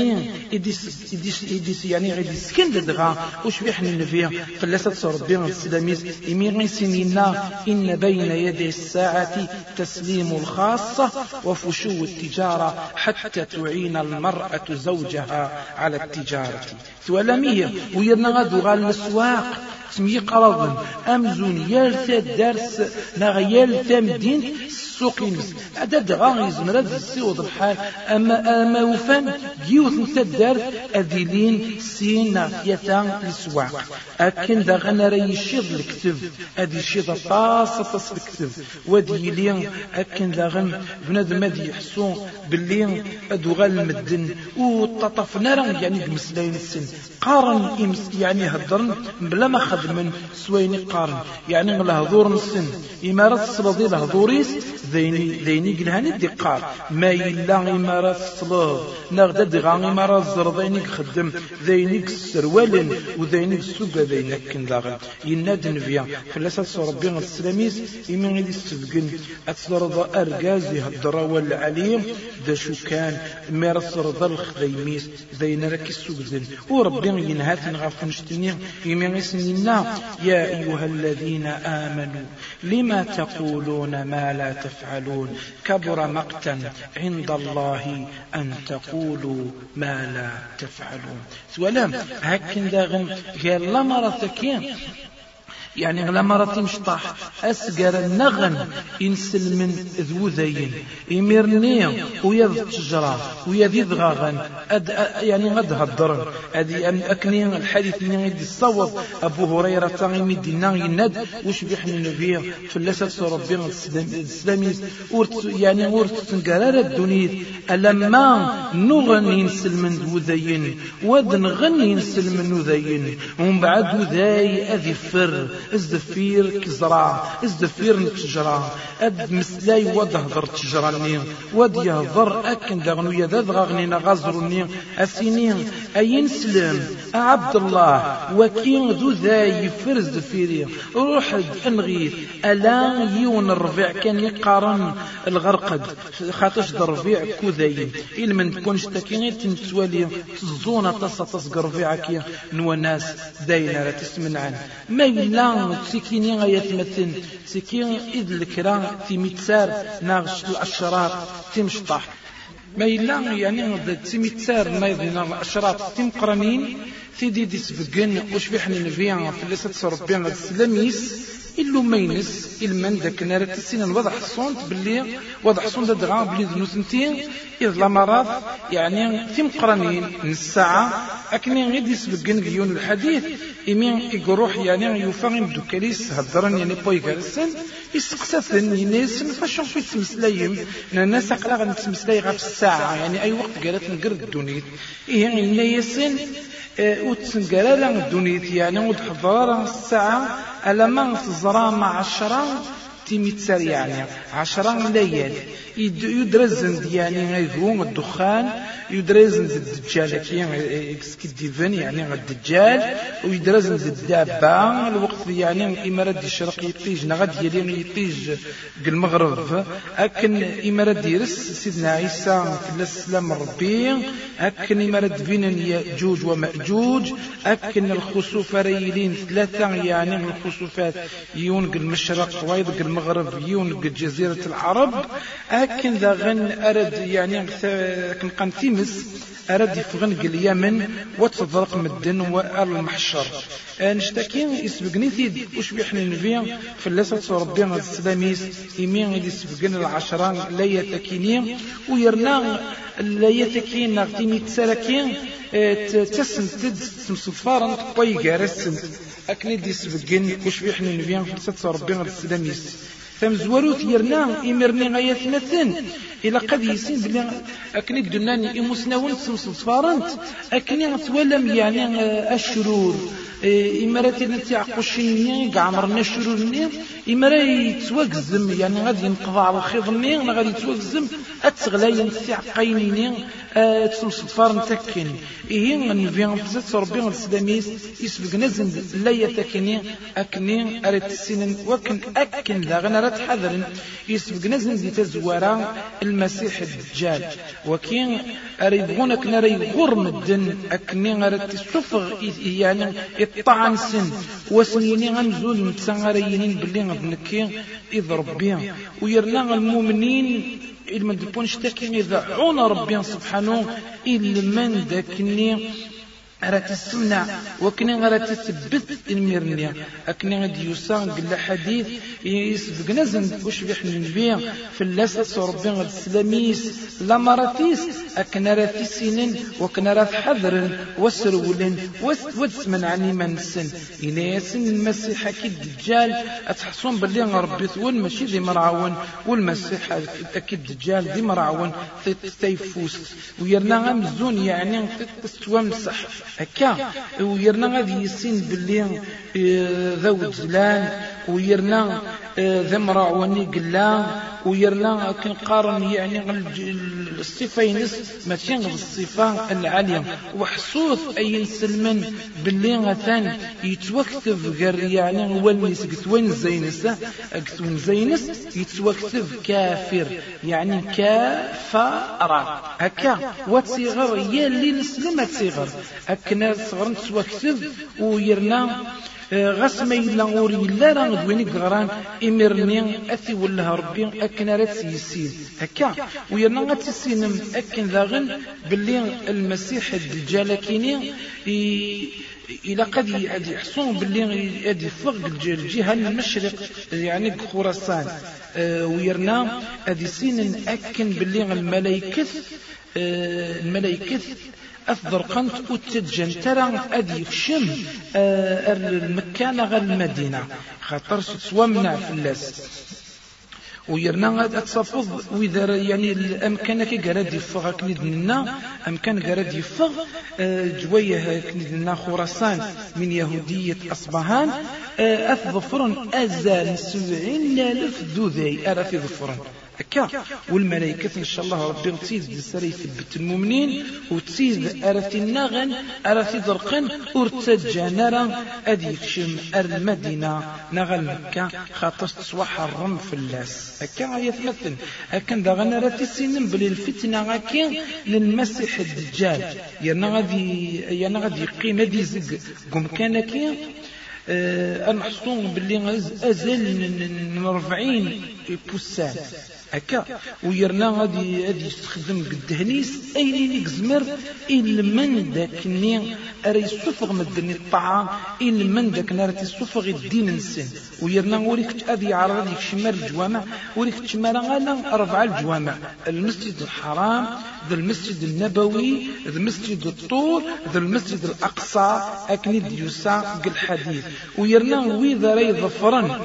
اكني إديس إديس إديس يعني غادي سكن دغا. وش بيحن النبي فلسة ربي السلاميز إمي سنينا إن بين يدي الساعة تسليم الخاصة وفشو التجارة حتى تعين المرأة زوجها على التجارة. ثوالمية ويرنا غادو غال الأسواق سمي قرض. أمزون يالتا درس نغيال تمدين السوق يمس عدا دغا يزمر السيوض الحال أما أما وفان جيوث نتدار أذيلين سين ناقية السواق أكن دغا نرى يشيض الكتب. أدي يشيض طاس طاس الكتب. ودي لين أكن دغا بنادم أدي يحسون باللي أدوغال المدن وتطفنا يعني بمسلاين السن. قارن يعني هدرن بلا ما خدمن سويني قارن. يعني الهضور السن إمارة الصلادي الهضوريس ذيني ذيني قلهاني الدقار ما إلا إمارة الصلاد. نغدا دغا إمارة الزرضيني خدم ذيني السروال وذيني السوق ذيني كن داغن يناد نبيا فلاس ربي السلاميس إمين غيدي السبقن أتلرض أرقازي هدرا والعليم. ذا شو كان مارس رضا الخديميس ذين ركي السوق ذن وربي ينهات نغاف نشتني إمين غيسننا يا أيها الذين آمنوا لما تقولون ما لا تفعلون؟ كبر مقتا عند الله أن تقولوا ما لا تفعلون. ولم هكذا غن غير لمرتكين يعني غلا مرة مشطح أسقر النغن إنسل من ذو ذين إميرني ويذ تجرى ويذ ضغاغن أد يعني غد هدرن أدي أكني الحديث من يدي الصوت أبو هريرة تغيمي دينا يند وش بيحن النبي فلسة ربي الإسلامي يعني ورت تنقرار الدنيا. ألما نغن ينسل من ذو ذين ودن غن ينسل من ذين ومن بعد ذاي أذي فر. إزدفير كزرع إزدفير نتجرى أد مسلاي ودهضر تجراني ود يهضر أكن دغنو يداد غغنينا غازروني اسيني أين سلم؟ عبد الله وكين ذو ذا يفرز دفيري روح انغيث ألا يون الربيع كان يقارن. الغرقد خاطش الربيع كوذاين إلا من تكونش تاكي تنتوالي تزونا تصا تصقر في عكيا نوا ناس داينا لا تسمن ما إلا تسكيني غاية تمثل سكين إذ الكرا تيميتسار ناغش الأشرار تمشطح ما إلا يعني تيميتسار نايضنا الأشرار. تيمقرنين تيدي دي سبقن وش بيحنا نبيع في اللي ستسربي السلاميس. إلو مينس إلمن داك نار تسين الوضع حصون باللي وضع حصون دغا بلي ذنو سنتين إذ لمرات يعني في مقرنين الساعة أكني غير يسبقن ديون الحديث إمين يقروح يعني يفهم دوكاليس هدرن يعني بوي كارسن يسقسثن ينسن فاشون في تمسلايم الناس أقلا غنتمسلاي غا في الساعة يعني أي وقت قالت نقرد الدونيت. إيه يعني يسن وتسنقرا الدنيا يعني وتحضر الساعة ما تزرى مع عشرة تيميتسر يعني عشرة ليال. يدرزن يعني غيقوم الدخان يدرزن الدجال كي ديفن يعني الدجال ويدرزن الدابة. الوقت يعني إمارة الشرق يطيج نغد يلي يطيج المغرب. أكن إمارة يرس سيدنا عيسى في السلام ربي. أكن إمارة بين يأجوج ومأجوج. أكن الخسوف ريلين ثلاثة يعني الخسوفات يونق المشرق ويضق المغرب يونق جزيرة العرب أكن ذا غن أرد يعني كن قنتيمس أرد يفغن اليمن وتضرق مدن والمحشر نشتكي يسبقني ثيد وش بيحنا في اللسة ربي السلاميس يمين اللي سبقنا العشرة لا يتكيني ويرنا لا يتكين نغتيمي تسالكين تسن تد تمصفارا طي أكني دي سبقن وش بيحنا نبيع في اللسة ربي فمزوروت يرنا إمرني غاية مثن إلا قد يسين بلي أكني دناني إموسناون صفارنت. أكني أتولم يعني الشرور إمارات نتي عقوشيني قعمرنا الشرور إمارة يتوقزم يعني غادي ينقضى على الخيض ني غادي يتوقزم. أتغلا ينتي عقايني تصفار نتكن إيه نبي نفزت ربي السلاميس يسبق نزن لا يتكني أكني أريد السنن وكن أكن غنا رات حذر يسبق نزن دي تزوارا المسيح الدجال وكين أريبغون أكن أري غر مدن أكني أريد تسفغ يعني الطعن سن. وسنيني غنزول متسان باللي غبنكي إذ ربي. ويرنا المؤمنين إلما دبون شتاكي إذا عون ربي سبحانه. إلما داكني أرى تسمع وكني أرى تثبت الميرنيا أكني غادي يوسان قل حديث يسبق نزن وش بيحنا نبيع في اللاسة ربي غد السلاميس لما راتيس أكن راه تسينن وكن راه حذر وسرولن ودسمن عني من السن إلا يسن المسيح أكيد الدجال أتحصون باللي ربي ثول ماشي ذي مرعون. والمسيح أكيد الدجال ذي مرعون. تيفوس. ويرنا غمزون يعني تستوامسح هكا. ويرنا غادي يسين باللي آه، ذو زلان ويرنا آه، ذا مرعوني قلا ويرنا كنقارن يعني الصفة ماشي الصفة العالية. وحصوث أي سلمن باللي غثان يتوكتف غير يعني هو الناس وين زينس قتوين زينس يتوكتف كافر. يعني كافر هكا وتصيغر يا اللي نسلم تصيغر أكنا صغر نتوكتف ويرنا غاس ما إلا إلا راه دويني قران إمرني أثي ولا ربي أكن راه تسيسين هكا ويرنا غتسينم أكن ذاغن باللي المسيح الدجال كيني إلى قد يحصون باللي يدي فوق الجهة المشرق يعني خراسان آه، ويرنا أدي سين أكن باللي الملائكة آه، الملائكة أفضل قنت أتجن ترى أدي خشم آه، المكان غير المدينة. خاطر سوامنا في اللاس ويرنا تصفض وإذا يعني الأمكان كي قراد يفغ كنيدنا أمكان قراد يفغ آه، جوية كنيدنا خراسان من يهودية أصبهان. آه، أثظفرن أزال سبعين ألف ذوذي أرى في ظفرن. هكا والملائكة إن شاء الله ربي تزيد السري يثبت المؤمنين وتزيد أرثي النغن أرثي ذرقن ورتجى نرى أدي يكشم المدينة نغل مكة خاطر تصوح الرم في اللاس. هكا يتمثل هكا داغن أرثي السنن بل الفتنة هكا للمسيح الدجال. يانا غادي يانا غادي يقيم هذي زق قم كان كي أه نحصون باللي أزل من 40 بوسان هكا. ويرنا غادي غادي يستخدم قدهنيس اين اللي زمر إن من داك ني أري يسفغ مدني الطعام إن من داك نار تسفغ الدين نسن ويرنا وريك ادي عرض يكشمر الجوامع وريك تشمر غالا أربع الجوامع. المسجد الحرام ذا المسجد النبوي ذا المسجد الطور ذا المسجد الأقصى اكني ديوسا الحديث ويرنا وإذا رأي ظفرا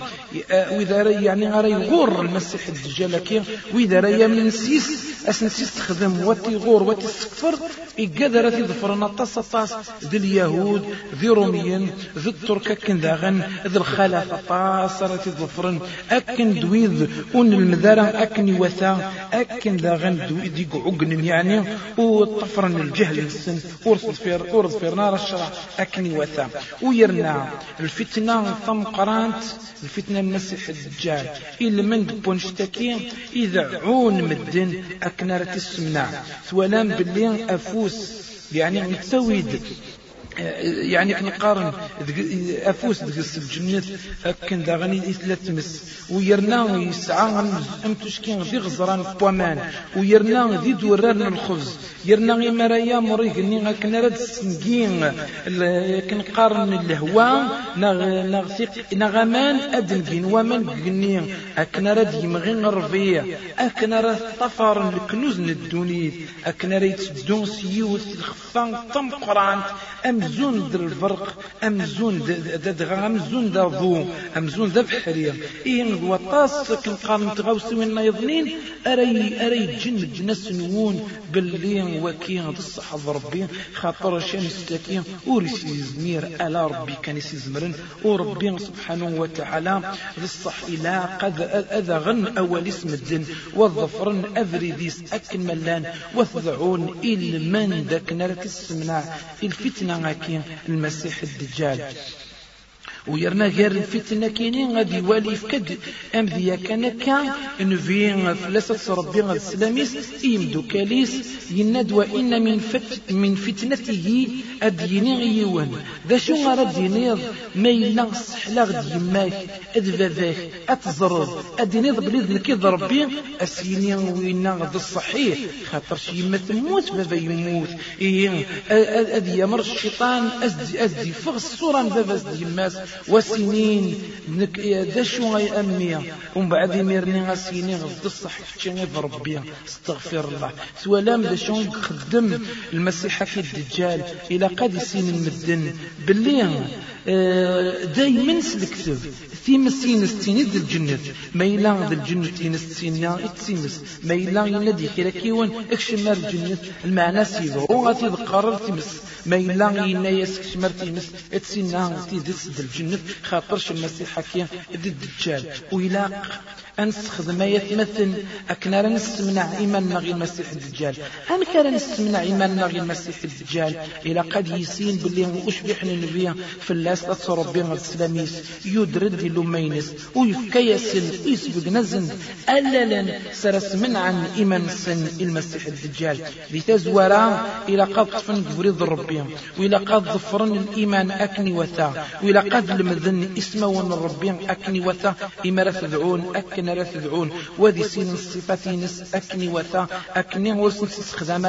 وإذا رأي يعني غاري غور المسيح الدجال كي وإذا رايا من نسيس أسنسيس تخدم واتي غور واتي سكفر إقادر في ظفرنا طاس طاس ذي اليهود ذي روميين ذي الترك أكن ذاغن ذي الخلافة طاس راتي ظفرن أكن دويذ ون المذارة أكن يوثا أكن ذاغن دويذ يقعقن يعني وطفرن الجهل السن ورصد فير ورصد فير نار الشرع أكن يوثا. ويرنا الفتنة ثم قرانت الفتنة المسيح الدجال إلا من بونشتكي إذا عون مدن أكنارة السمنع ثولان باللي أفوس يعني نتسويد يعني كنقارن أفوس ديك السجنيت كان دا غني ثلاث تمس. ويرنا يسعى أم تشكين ذي غزران بوامان. ويرنا ذي دوران الخبز. يرنا غي مرايا مريق ني غاكن راد السنكين كنقارن الهوا نغ نغثق نغمان ادنكين ومن قني اكن راد يمغين الربيع اكن راد طفر الكنوز الدوني اكن راد تدون سيوت الخفان طم قران أم أمزون در الفرق أمزون دغا أمزون دا ضو أمزون دا بحرية. إيه وطاس كنقارن تغاوسي وين يظنين أري أري جن جنس نون باللي وكي الصحة ربي خاطر شان استكين ورسي زمير ألا ربي كان يسيزمرن وربي سبحانه وتعالى الصح إلى قد أذا غن أول اسم الدن والظفرن أذري ذيس أكن ملان. وثذعون إل من ذاك نرك السمنع إلفتنة كي المسيح الدجال. ويرنا غير الفتنة كينين غادي يوالي فكد أم ذي كان كان نفي فلاسة ربي غاد السلاميس يمدو كاليس. يند وإن من فت من فتنته أديني غيوان. ذا شو غرد ينيض ما يلا صحلا غد يماك. أدفافاك أتزرد أدينيض بليد كيض ربي. أسيني وين غد الصحيح. خاطر شي يما تموت بابا يموت. إيه أدي يمر الشيطان أزدي أزدي فغ الصورة بابا أزدي يماس وسنين نك دشو غي أمي ومن بعد ميرني غسيني غض الصح فتشيني بربي استغفر الله. سوالام دشو يخدم المسيح في الدجال. إلى قد سين المدن. باللي آه، دايما سلكتب في مسين ستين ذي الجنة. ما إلا ذي الجنة تين ستين اتسيمس ما إلا ينادي كيرا كيوان اكشمار الجنة. المعنى سيدو وغاتي ذقرر تمس ما إلا ينا يسكشمار تيمس تيدس ذي الجنة خاطرش المسيح كي ذي الدجال. وإلا أنستخدم يتمثل. أكنا نستمنع إيمان نغي المسيح الدجال. أن كان نستمنع إيمان نغي المسيح الدجال. إلى قد يسين باللي أشبح النبي تصرب بين السلاميس. يدرد لمينس ويفكي يسن ويسبق نزن. أللا سرس من عن إيمان سن المسيح الدجال. لتزورا إلى قد طفن قبريض ربي. وإلى قد ظفرن الإيمان أكني وثا. وإلى قد المذن اسمه ربي أكني وثا. إما أكني أكن تدعون. وذي سين الصفات نس أكني وثا. أكني ورسن تستخدم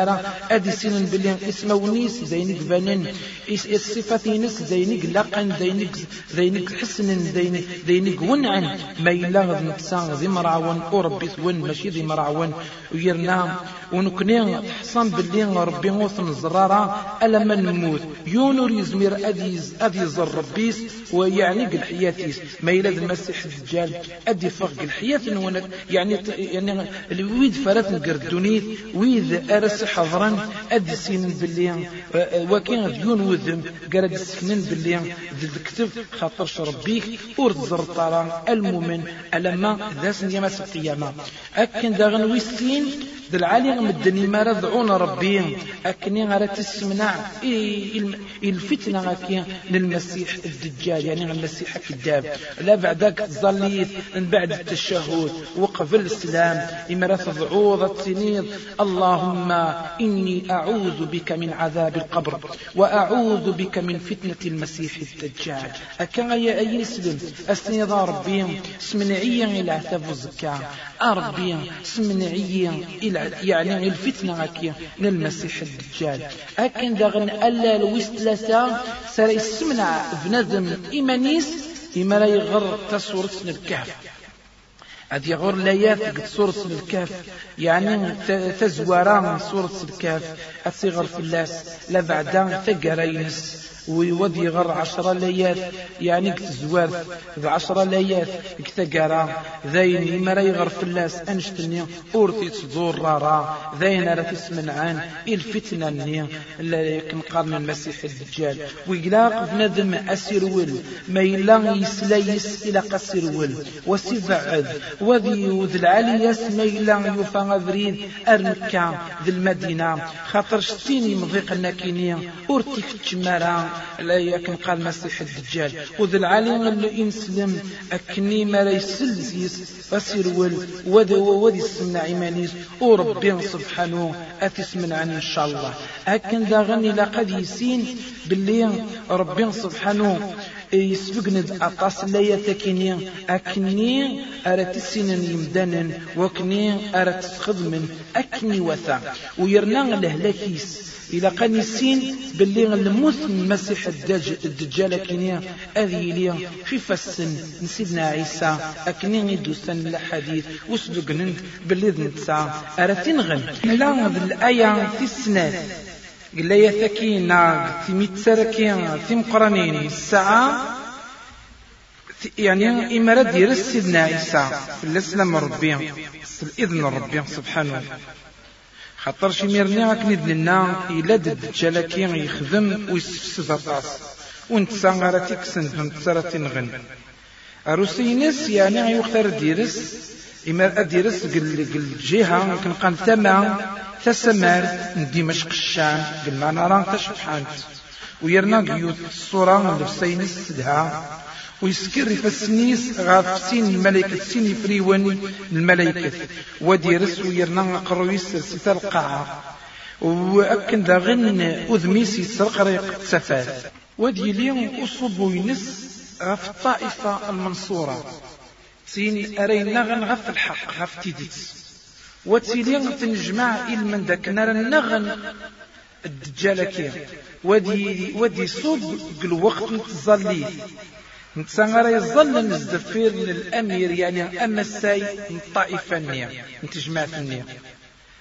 أدي سين بلي اسمه ونيس زينك بنن. الصفات نس زينك لقن زينك زينك حسن زينك زينك ونعن. ما يلا غد ذي مرعون وربي ثون ماشي ذي مرعون ويرنا. ونكني حصان باللي ربي غوث الزرارة ألا نموت. يونور يزمير أدي أدي زر ربيس. ويعني قل حياتيس ما إلى المسيح الدجال. أدي فرق الحياة نونك يعني يعني الويد فرات نقردونيت ويد أرس حضرا أدي سين باللي وكان ديون وذم قرد السكنين باللي ذي الكتب خاطر شربيك ورد زرطارا المؤمن ألما ذا سنيما القيامة. أكن داغن ويستين ذا العالي مدني ما رضعون ربي. أكني غير تسمنع الفتنة أكي للمسيح الدجال. يعني المسيح الكذاب لا بعدك ظليت من بعد التشهد وقف الإسلام. إما تضعوض التنيض اللهم إني أعوذ بك من عذاب القبر وأعوذ بك من فتنة المسيح الدجال. أكا يا أي اسلم أسنيض ربي سمنعيا إلى عتاب الزكاة أربي سمنعيا إلى يعني الفتنة أكي للمسيح الدجال. أكن دغن ألا الوستلسة سر يسمنع بنادم إيمانيس إما لا يغر تصورة الكهف. هذه يغور لايات قد سورة الكهف. يعني تزوران سورة الكهف. أتصغر في اللاس لا بعد تقرينس ويودي غر عشرة ليات يعني كتزوار ذا عشرة ليات كتقرا ذاين ما لا يغر فلاس. أنشتني أورتي تزور رارا. ذاين راه تسمنعان. الفتنة ني. اللي كنقارن المسيح الدجال. ويقلاق بنادم أسيرول ما إلا يسلايس إلى قسيرول وسيفعد وذي وذي العالية ما إلا يوفى بريد أرمكا ذي المدينة. خاطر شتيني مضيق النكينية أورتي في التمارة لا يكن قال مسيح الدجال. وذ العالم اللي ينسلم أكني ما لا يسلسيس. فسيرول وذي وذي السمنع عمانيس وربي سبحانه أتسمن عن إن شاء الله. أكن ذا غني لقد يسين. باللي ربي سبحانه يسبقند أطاس لا يتكيني أكني أرت السنن يمدانا وكني أرت خدم أكني وثا. ويرنا لهلاكيس إلى قاني السين باللي الموت المسيح الدجال كنيا أذي لي في فسن نسيدنا عيسى. أكني ندوسن الحديث وسبق نند باللي ذنتسا أرتين غن لا بالآية في السنات. قال لي ثكينا تيميت سركين ثم قرنين الساعة يعني إما رد يرس سيدنا عيسى. في الإسلام ربي الإذن ربي سبحانه. خاطر شي ميرني غاك ندلنا إلا دد جالكي يخدم ويسفسد أطاس ونتسا غارا تكسن فنتسا تنغن. أروسينس يعني غيوختار ديرس إما أديرس قل قل جهة كنقال تما تسمار دمشق الشام قل ما نرى تشبحانت ويرنا قيوت الصورة لفسينس سدها. ويسكر فسنيس غاف سين الملائكة سين يفريون الملائكة وديرس ويرنا قرويس ستة القاعة وأكن ذا غن أذميس يسرق ريق ودي لي أصب وينس غف الطائفة المنصورة. سين أرينا غن غف الحق غف تيديت وتيلي تنجمع إلمن ذاك نار النغن الدجالكي ودي ودي صوب قل وقت نتسا يظل نزدفير من الأمير يعني أما الساي من طائفة النية من تجمع النية.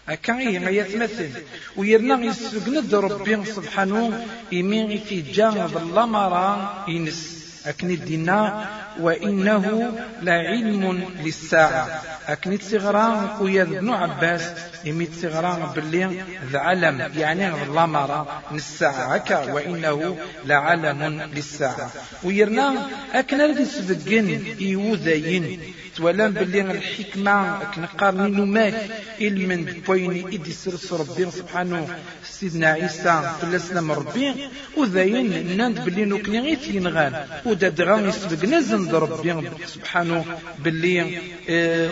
هكا إيه ما يتمثل. ويرنا يسجند ربي سبحانه يمين في جانب اللمرة ينس. أكن الدنا وإنه لعلم للساعة. أكن تسغران ويا ابن عباس يمي تسغران باللي ذا علم يعني اللمرة للساعة. هكا وإنه لعلم للساعة. ويرنا أكن ردي سبقين يوذين تولان باللي الحكمة أكن قارنين ماك علما بوين إدي سرس ربي سبحانه سيدنا عيسى في الإسلام ربي وذاين ناند باللي نوكني غير ينغان ودا دغان يسبق نزن ربي سبحانه باللي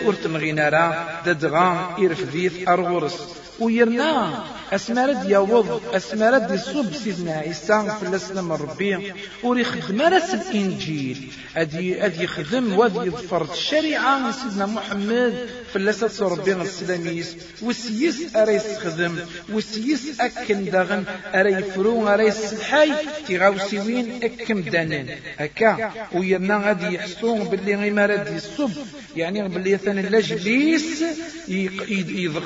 أرتم غينارا دا دغان إرفديث أرغرس ويرنا أسمارد يوض أسمارد يصب سيدنا عيسى في الإسلام ربي وريخدم الإنجيل أدي أدي يخدم وادي يظفر الشريعة. من سيدنا محمد في الأساس ربي السلاميس وسيس أريس خدم وسيس أكن داغن أري فرو أريس الحي تغاوسيوين أكم دانين. هكا ويرنا غادي يحسون باللي غير ما راد يصب يعني باللي ثاني لاجليس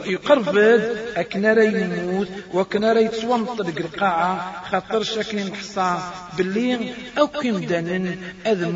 يقربد أكنا راه يموت وكنا راه يتسونطلق القاعة خاطر شاكين نحصى باللي أو كيم دانن اذ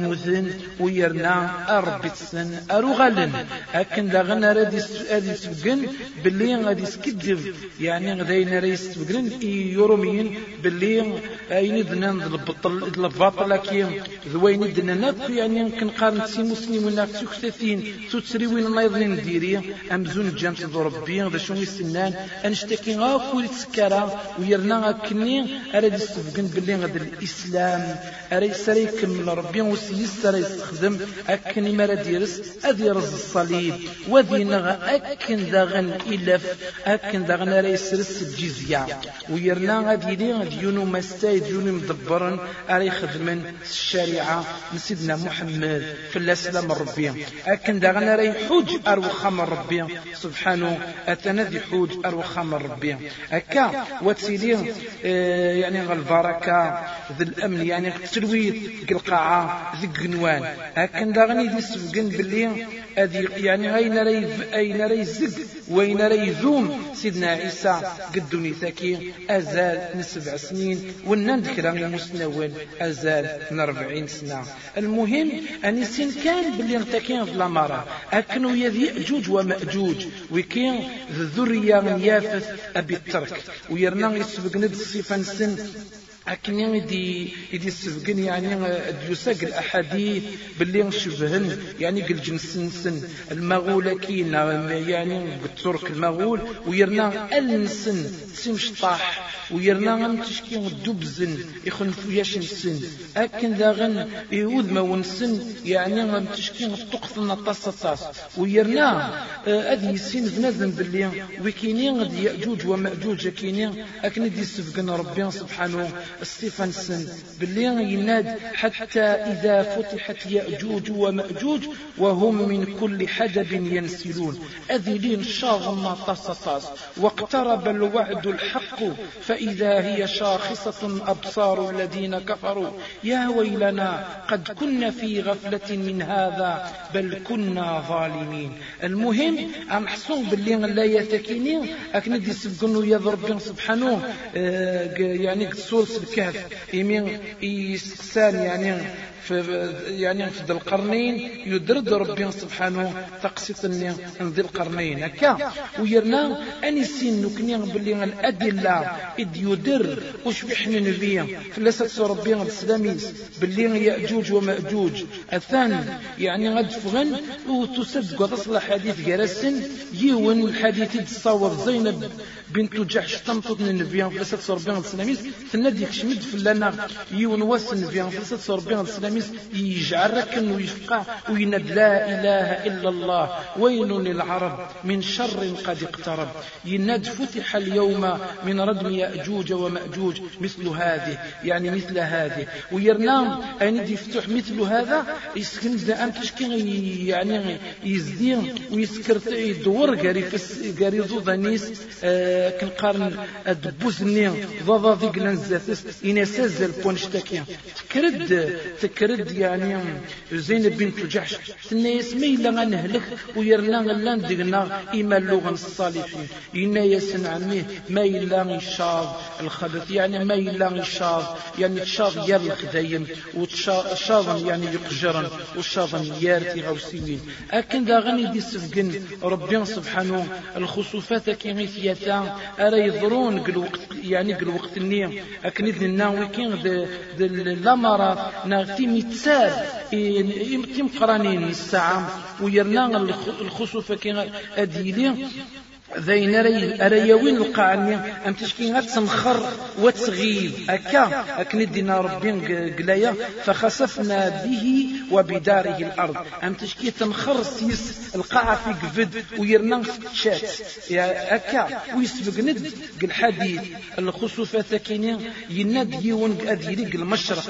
ويرنا أربي تسن أروغالن. اكن داغنا راد يسبقن باللي غادي يسكدف يعني غداينا راه يسبقن يوروميين باللي اين دنا البطل الباطل كي ذوين دنا يعني كنقارن سي مسلمين سكتاتين تسريوين يظن نديري. امزون جانت ربي ذا شنو يسنان؟ انشتكي غاكو يتسكرا ويرنا كني اراد يستفقن باللي غد الإسلام. اراد يسري يكمل ربي وسيس يستخدم. اكن ما راه ديرس. ادي يرز الصليب وذي نغ أكن داغن إلف أكن داغن راه يسرس الجزية. ويرنا غادي لي غادي يونو مستايد يونو مدبرن اراد يخدمن الشريعة سيدنا محمد في الاسلام ربي أكن داغن راه يحوج اروخا من ربي سبحانه أتنا ذي حوج اروخا من ربي هكا وتسيلي آه، يعني البركة ذي الأمن يعني تلويت القاعة ذي قنوان هكا داغني ذي سبقن باللي أذي يعني أين ري أين ري زق وين ري زوم. سيدنا عيسى قدوني ثكي أزال من سبع سنين ونذكر المسنون أزال من أربعين سنة. المهم أن سين كان باللي ارتكين في الأمارة. أكنوا يذي يأجوج ومأجوج. وكين الذرية من يافث أبي الترك. ويرنا يسبق ند الصفة أكني يدي يدي السفقن يعني ديوساق الأحاديث باللي نشبهن يعني قل جنس نسن. المغول كينا يعني الترك المغول ويرنا ألنسن تمشطاح ويرنا غن تشكي الدبزن يخن فياش نسن أكن ذا غن يود ما ونسن يعني غن تشكي الطقف نطاس طاس ويرنا أذي يسين بنادم باللي وكيني غد يأجوج ومأجوج كيني. أكن دي سفقن ربي سبحانه ستيفنسن باللي يناد حتى إذا فتحت يأجوج ومأجوج وهم من كل حدب ينسلون. أذلين شاغ ما طاس واقترب الوعد الحق فإذا هي شاخصة أبصار الذين كفروا. يا ويلنا قد كنا في غفلة من هذا بل كنا ظالمين. المهم أم حصون باللي لا يتكينين. أكن دي سبقنو يضرب سبحانه. آه، يعني سورس الكهف يمين يسكسان يعني في يعني في ذي القرنين يدرد ربي سبحانه تقسيط ذي القرنين هكا. ويرنا أني سين نكني باللي الأدلة اد يدر وش بحنا نبيا فلست ربي السلاميس باللي يأجوج ومأجوج. الثاني يعني غد فغن وتصدق وتصل حديث جرسن. يون الحديث تصور زينب بنت جحش تنطط النبي فلست ربي السلاميس تنادي كشمد فلانا يون واسن النبي فلست ربي السلاميس. يجعل ركن ويفقع ويند لا إله إلا الله ويل للعرب من شر قد اقترب. يناد فتح اليوم من ردم يأجوج ومأجوج مثل هذه يعني مثل هذه. ويرنام أين يفتح مثل هذا؟ يسكن أم تشكي يعني يزدين ويسكر يدور قاري قاري زوضانيس آه كنقارن الدبوزني ضضا ذيك لنزاتس إنساز البونشتاكي تكرد تكرد ترد يعني زينب بنت جحش. تنا يسمي إلا غنهلك ويرنا غلان دقنا إما اللغة الصالحين إنا يسن عميه ما إلا غشاض الخبث يعني ما إلا غشاض يعني تشاض يا الخدايم. وتشاض يعني يقجرن. وشاض يارتي غوسيين أكن ذا غني دي سفقن ربي سبحانه. الخصوفات كي غيثياتا. أرى يضرون يعني قل وقت النية أكن إذن الناوي كين ذا لامرات نغتي متسال يمتم قرانين الساعة ويرنا الخصوفة كي ذين ري أريوين القاعني أم تشكي تنخر وتغيب. أكا؟ أكن دينا ربي قلايا. فخسفنا به وبداره الأرض. أم تشكي تنخر سيس القاعة في قفد ويرنا شات يا أكا؟ ويسبق ند الحديث الخصوفة ثكينين يند يون أديريق المشرق.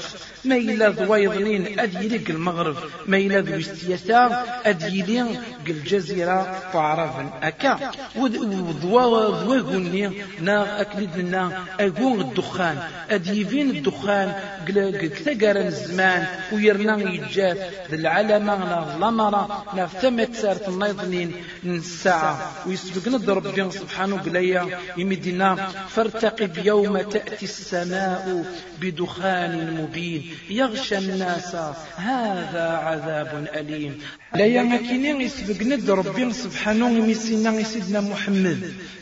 ما إلا ضويضنين أديريق المغرب. ما إلا ذو استيسا أديريق الجزيرة فعرفا أكا؟ وضواغوني نا أكلد لنا أقون الدخان أديفين الدخان كتقرن الزمان ويرنا يجاف العلمة نا لمرة نا ثمت سارت النيضنين الساعة ويسبقنا ربي سبحانه قليا يمدنا فارتقب يوم تأتي السماء بدخان مبين يغشى الناس هذا عذاب أليم لا يمكن يسبقنا ربي سبحانه يمسينا سيدنا محمد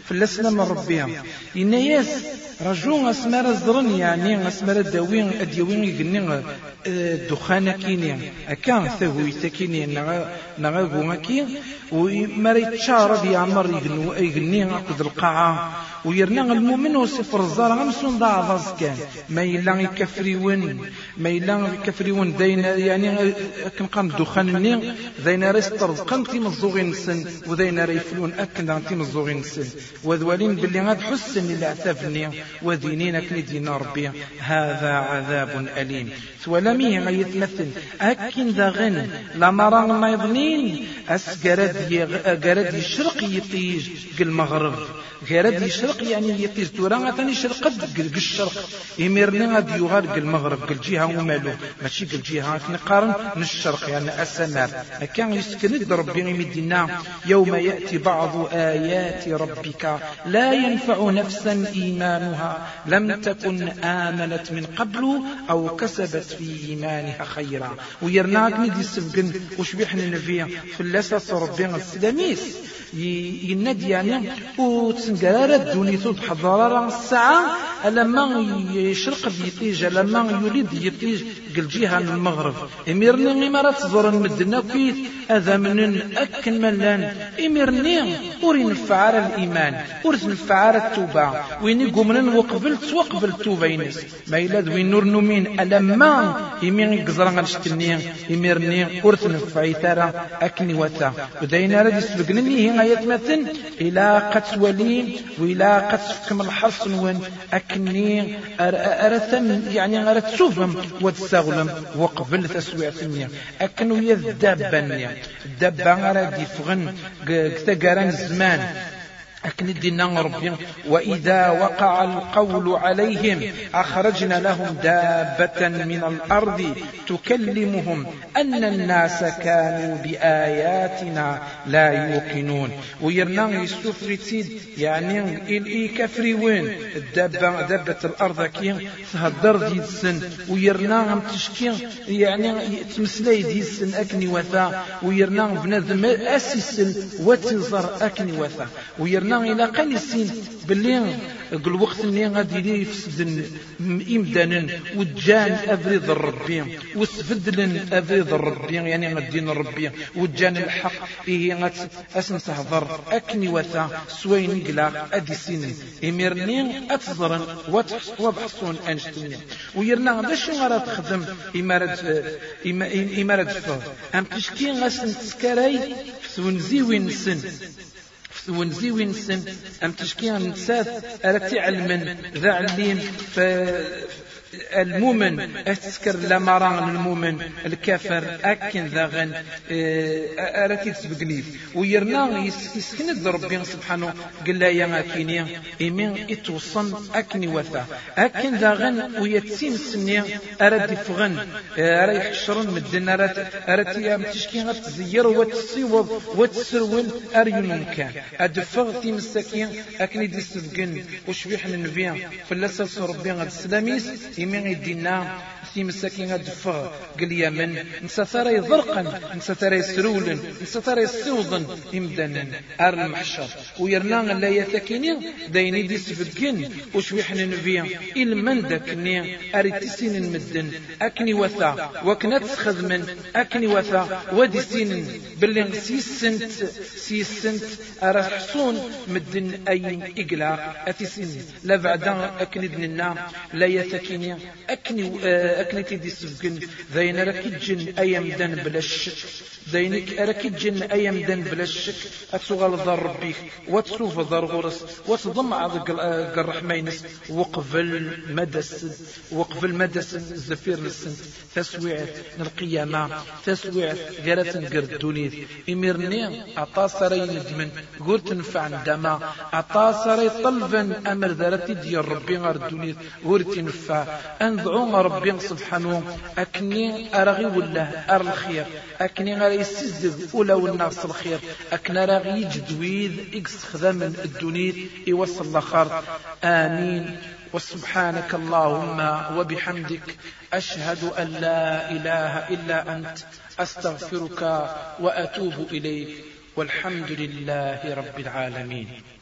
فلسنا من ربي إن ياس رجو اسمر زرن يعني اسمر داوين اديوين يغني الدخان كيني أكا ثوي تكيني نغا نغا غوماكي ومري تشارب يعمر يغنو يغني قد القاعة. ويرنا المؤمن وصفر الزار غمسون ضاع كان ما يلا يكفريون ما يلا يكفريون دين يعني كن قام دخان ني دين ريستر قام تي مزوغين سن ودين ريفلون اكن تي مزوغين سن. وذوالين باللي غاد حسن العتافني ودينين كني دين ربي. هذا عذاب أليم. ولمي يتمثل أكن ذا غن لما راه ما يظنين. أسقرد يشرق يطيج المغرب غير يشرق يعني يطيج تورا ثاني شرق. قل الشرق. يميرني غادي يغار المغرب قل جهة ومالو. ماشي قل جهة. نقارن الشرق يعني السماء كان يسكن ربي يمدنا يوم يأتي بعض آيات ربك. لا ينفع نفسا إيمانها لم تكن آمنت من قبل أو كسبت في إيمانها خيرا. ويرناك ندي السبقن وش بيحنا نفيا في اللسة ربي السلاميس ينادي يعني وتسنقرار الدوني تود حضارة الساعة لما يشرق بيطيج لما يولد يطيج قل جهة من المغرب. إميرني غمارة تزور مدنا كيت هذا من أكن ملان. إميرني وري نفعار الإيمان وري نفعار التوبة. وين يقومن وقبلت وقبلت ينس ما إلا وين نور نومين. ألما يمين قزران غنشتني اميرني ورث نفعي ثارا أكني وثا ودينا رد يسبقنني هي يتمثل. إلى قد ولين وإلى قد فكم الحرص وين أكني أرثم يعني أرثوفم وتستغلم وقبل تسويع سمية أكنو يذدبن الدبة غادي يفغن كتقران الزمان أكن الدين ربي وإذا وقع القول عليهم أخرجنا لهم دابة من الأرض تكلمهم أن الناس كانوا بآياتنا لا يوقنون. ويرنا يسوفرتيد يعني إلي كفري وين؟ الدابة دابة الأرض كي تهدر ديد السن ويرنا تشكي يعني تمسلي ديد السن أكني وثا. ويرنا بنادم أسيسن وتنظر أكني وثا. ويرنا إلى قال السين باللي قل وقت اللي غادي يفسد إمدانا وجان أفريض الربي وسفدلن أفريض الربي يعني غدين الربي. وجان الحق إيه أسن تهضر. أكني وثا سوين قلا أدي سين إميرني أتزرن وضحصون أنشتني ويرنا ذا شو غارة تخدم؟ إمارة إمارة فض أم تشكي غاسن تسكراي سونزي وين سن ونزي وينسن أم تشكي نسات أرتي علمن ذا عليم المؤمن أتذكر لما المؤمن الكافر أكن ذاغن آه، أراتي تسبقني ويرنا يسكن ربي سبحانه قال لا يا أكيني إمين إتوصن أكني وثا. أكن ذاغن ويتسين سني أراد يفغن آه، أراد يحشرن مدن أراد يا تشكي غتزير وتسيوض وتسرول أريون كان أدفغ في مساكين أكني دي سبقن وشبيح النبي فلسة ربي غد السلاميس يمين يدينا في مساكين دفغ قل يمن نسا يضرقا نسا يسرولن نسا يسوضن إمدانا أر المحشر. ويرنا لا يتكيني دايني دي سفدكين وشويحنا نبيا إلمن داكني؟ أريتسين المدن أكني وثا وكنت خدمن أكني وثا ودي سين باللي سيسنت سيسنت أرحصون مدن أي إقلا أتسين لا بعد أكني دننا لا يتكيني أكني أكني تيدي سفقن ذين ركجن أيام دن بلا الشك ذينك ركجن أيام دن بلا الشك أتسوغل ذر ربيك وتسوف ذر غرس. وتضم عضق الرحمينس وقفل مدس وقفل مدس الزفير للسن تسويع القيامة تسويع غيرة قرد دونيت. إميرني أعطى سرين الدمن قلت نفع عندما أطاصر طلبا أمر ذرتي ديال ربي غير الدنيا نفع. أنذعو ربي سبحانه. أكني أرغي ولا أر الخير. أكني غير يسزد أولى والناس الخير. أكنا راغي جدويد إكس خدم الدنيا يوصل الآخر. آمين. وسبحانك اللهم وبحمدك. أشهد أن لا إله إلا أنت. أستغفرك وأتوب إليك. والحمد لله رب العالمين.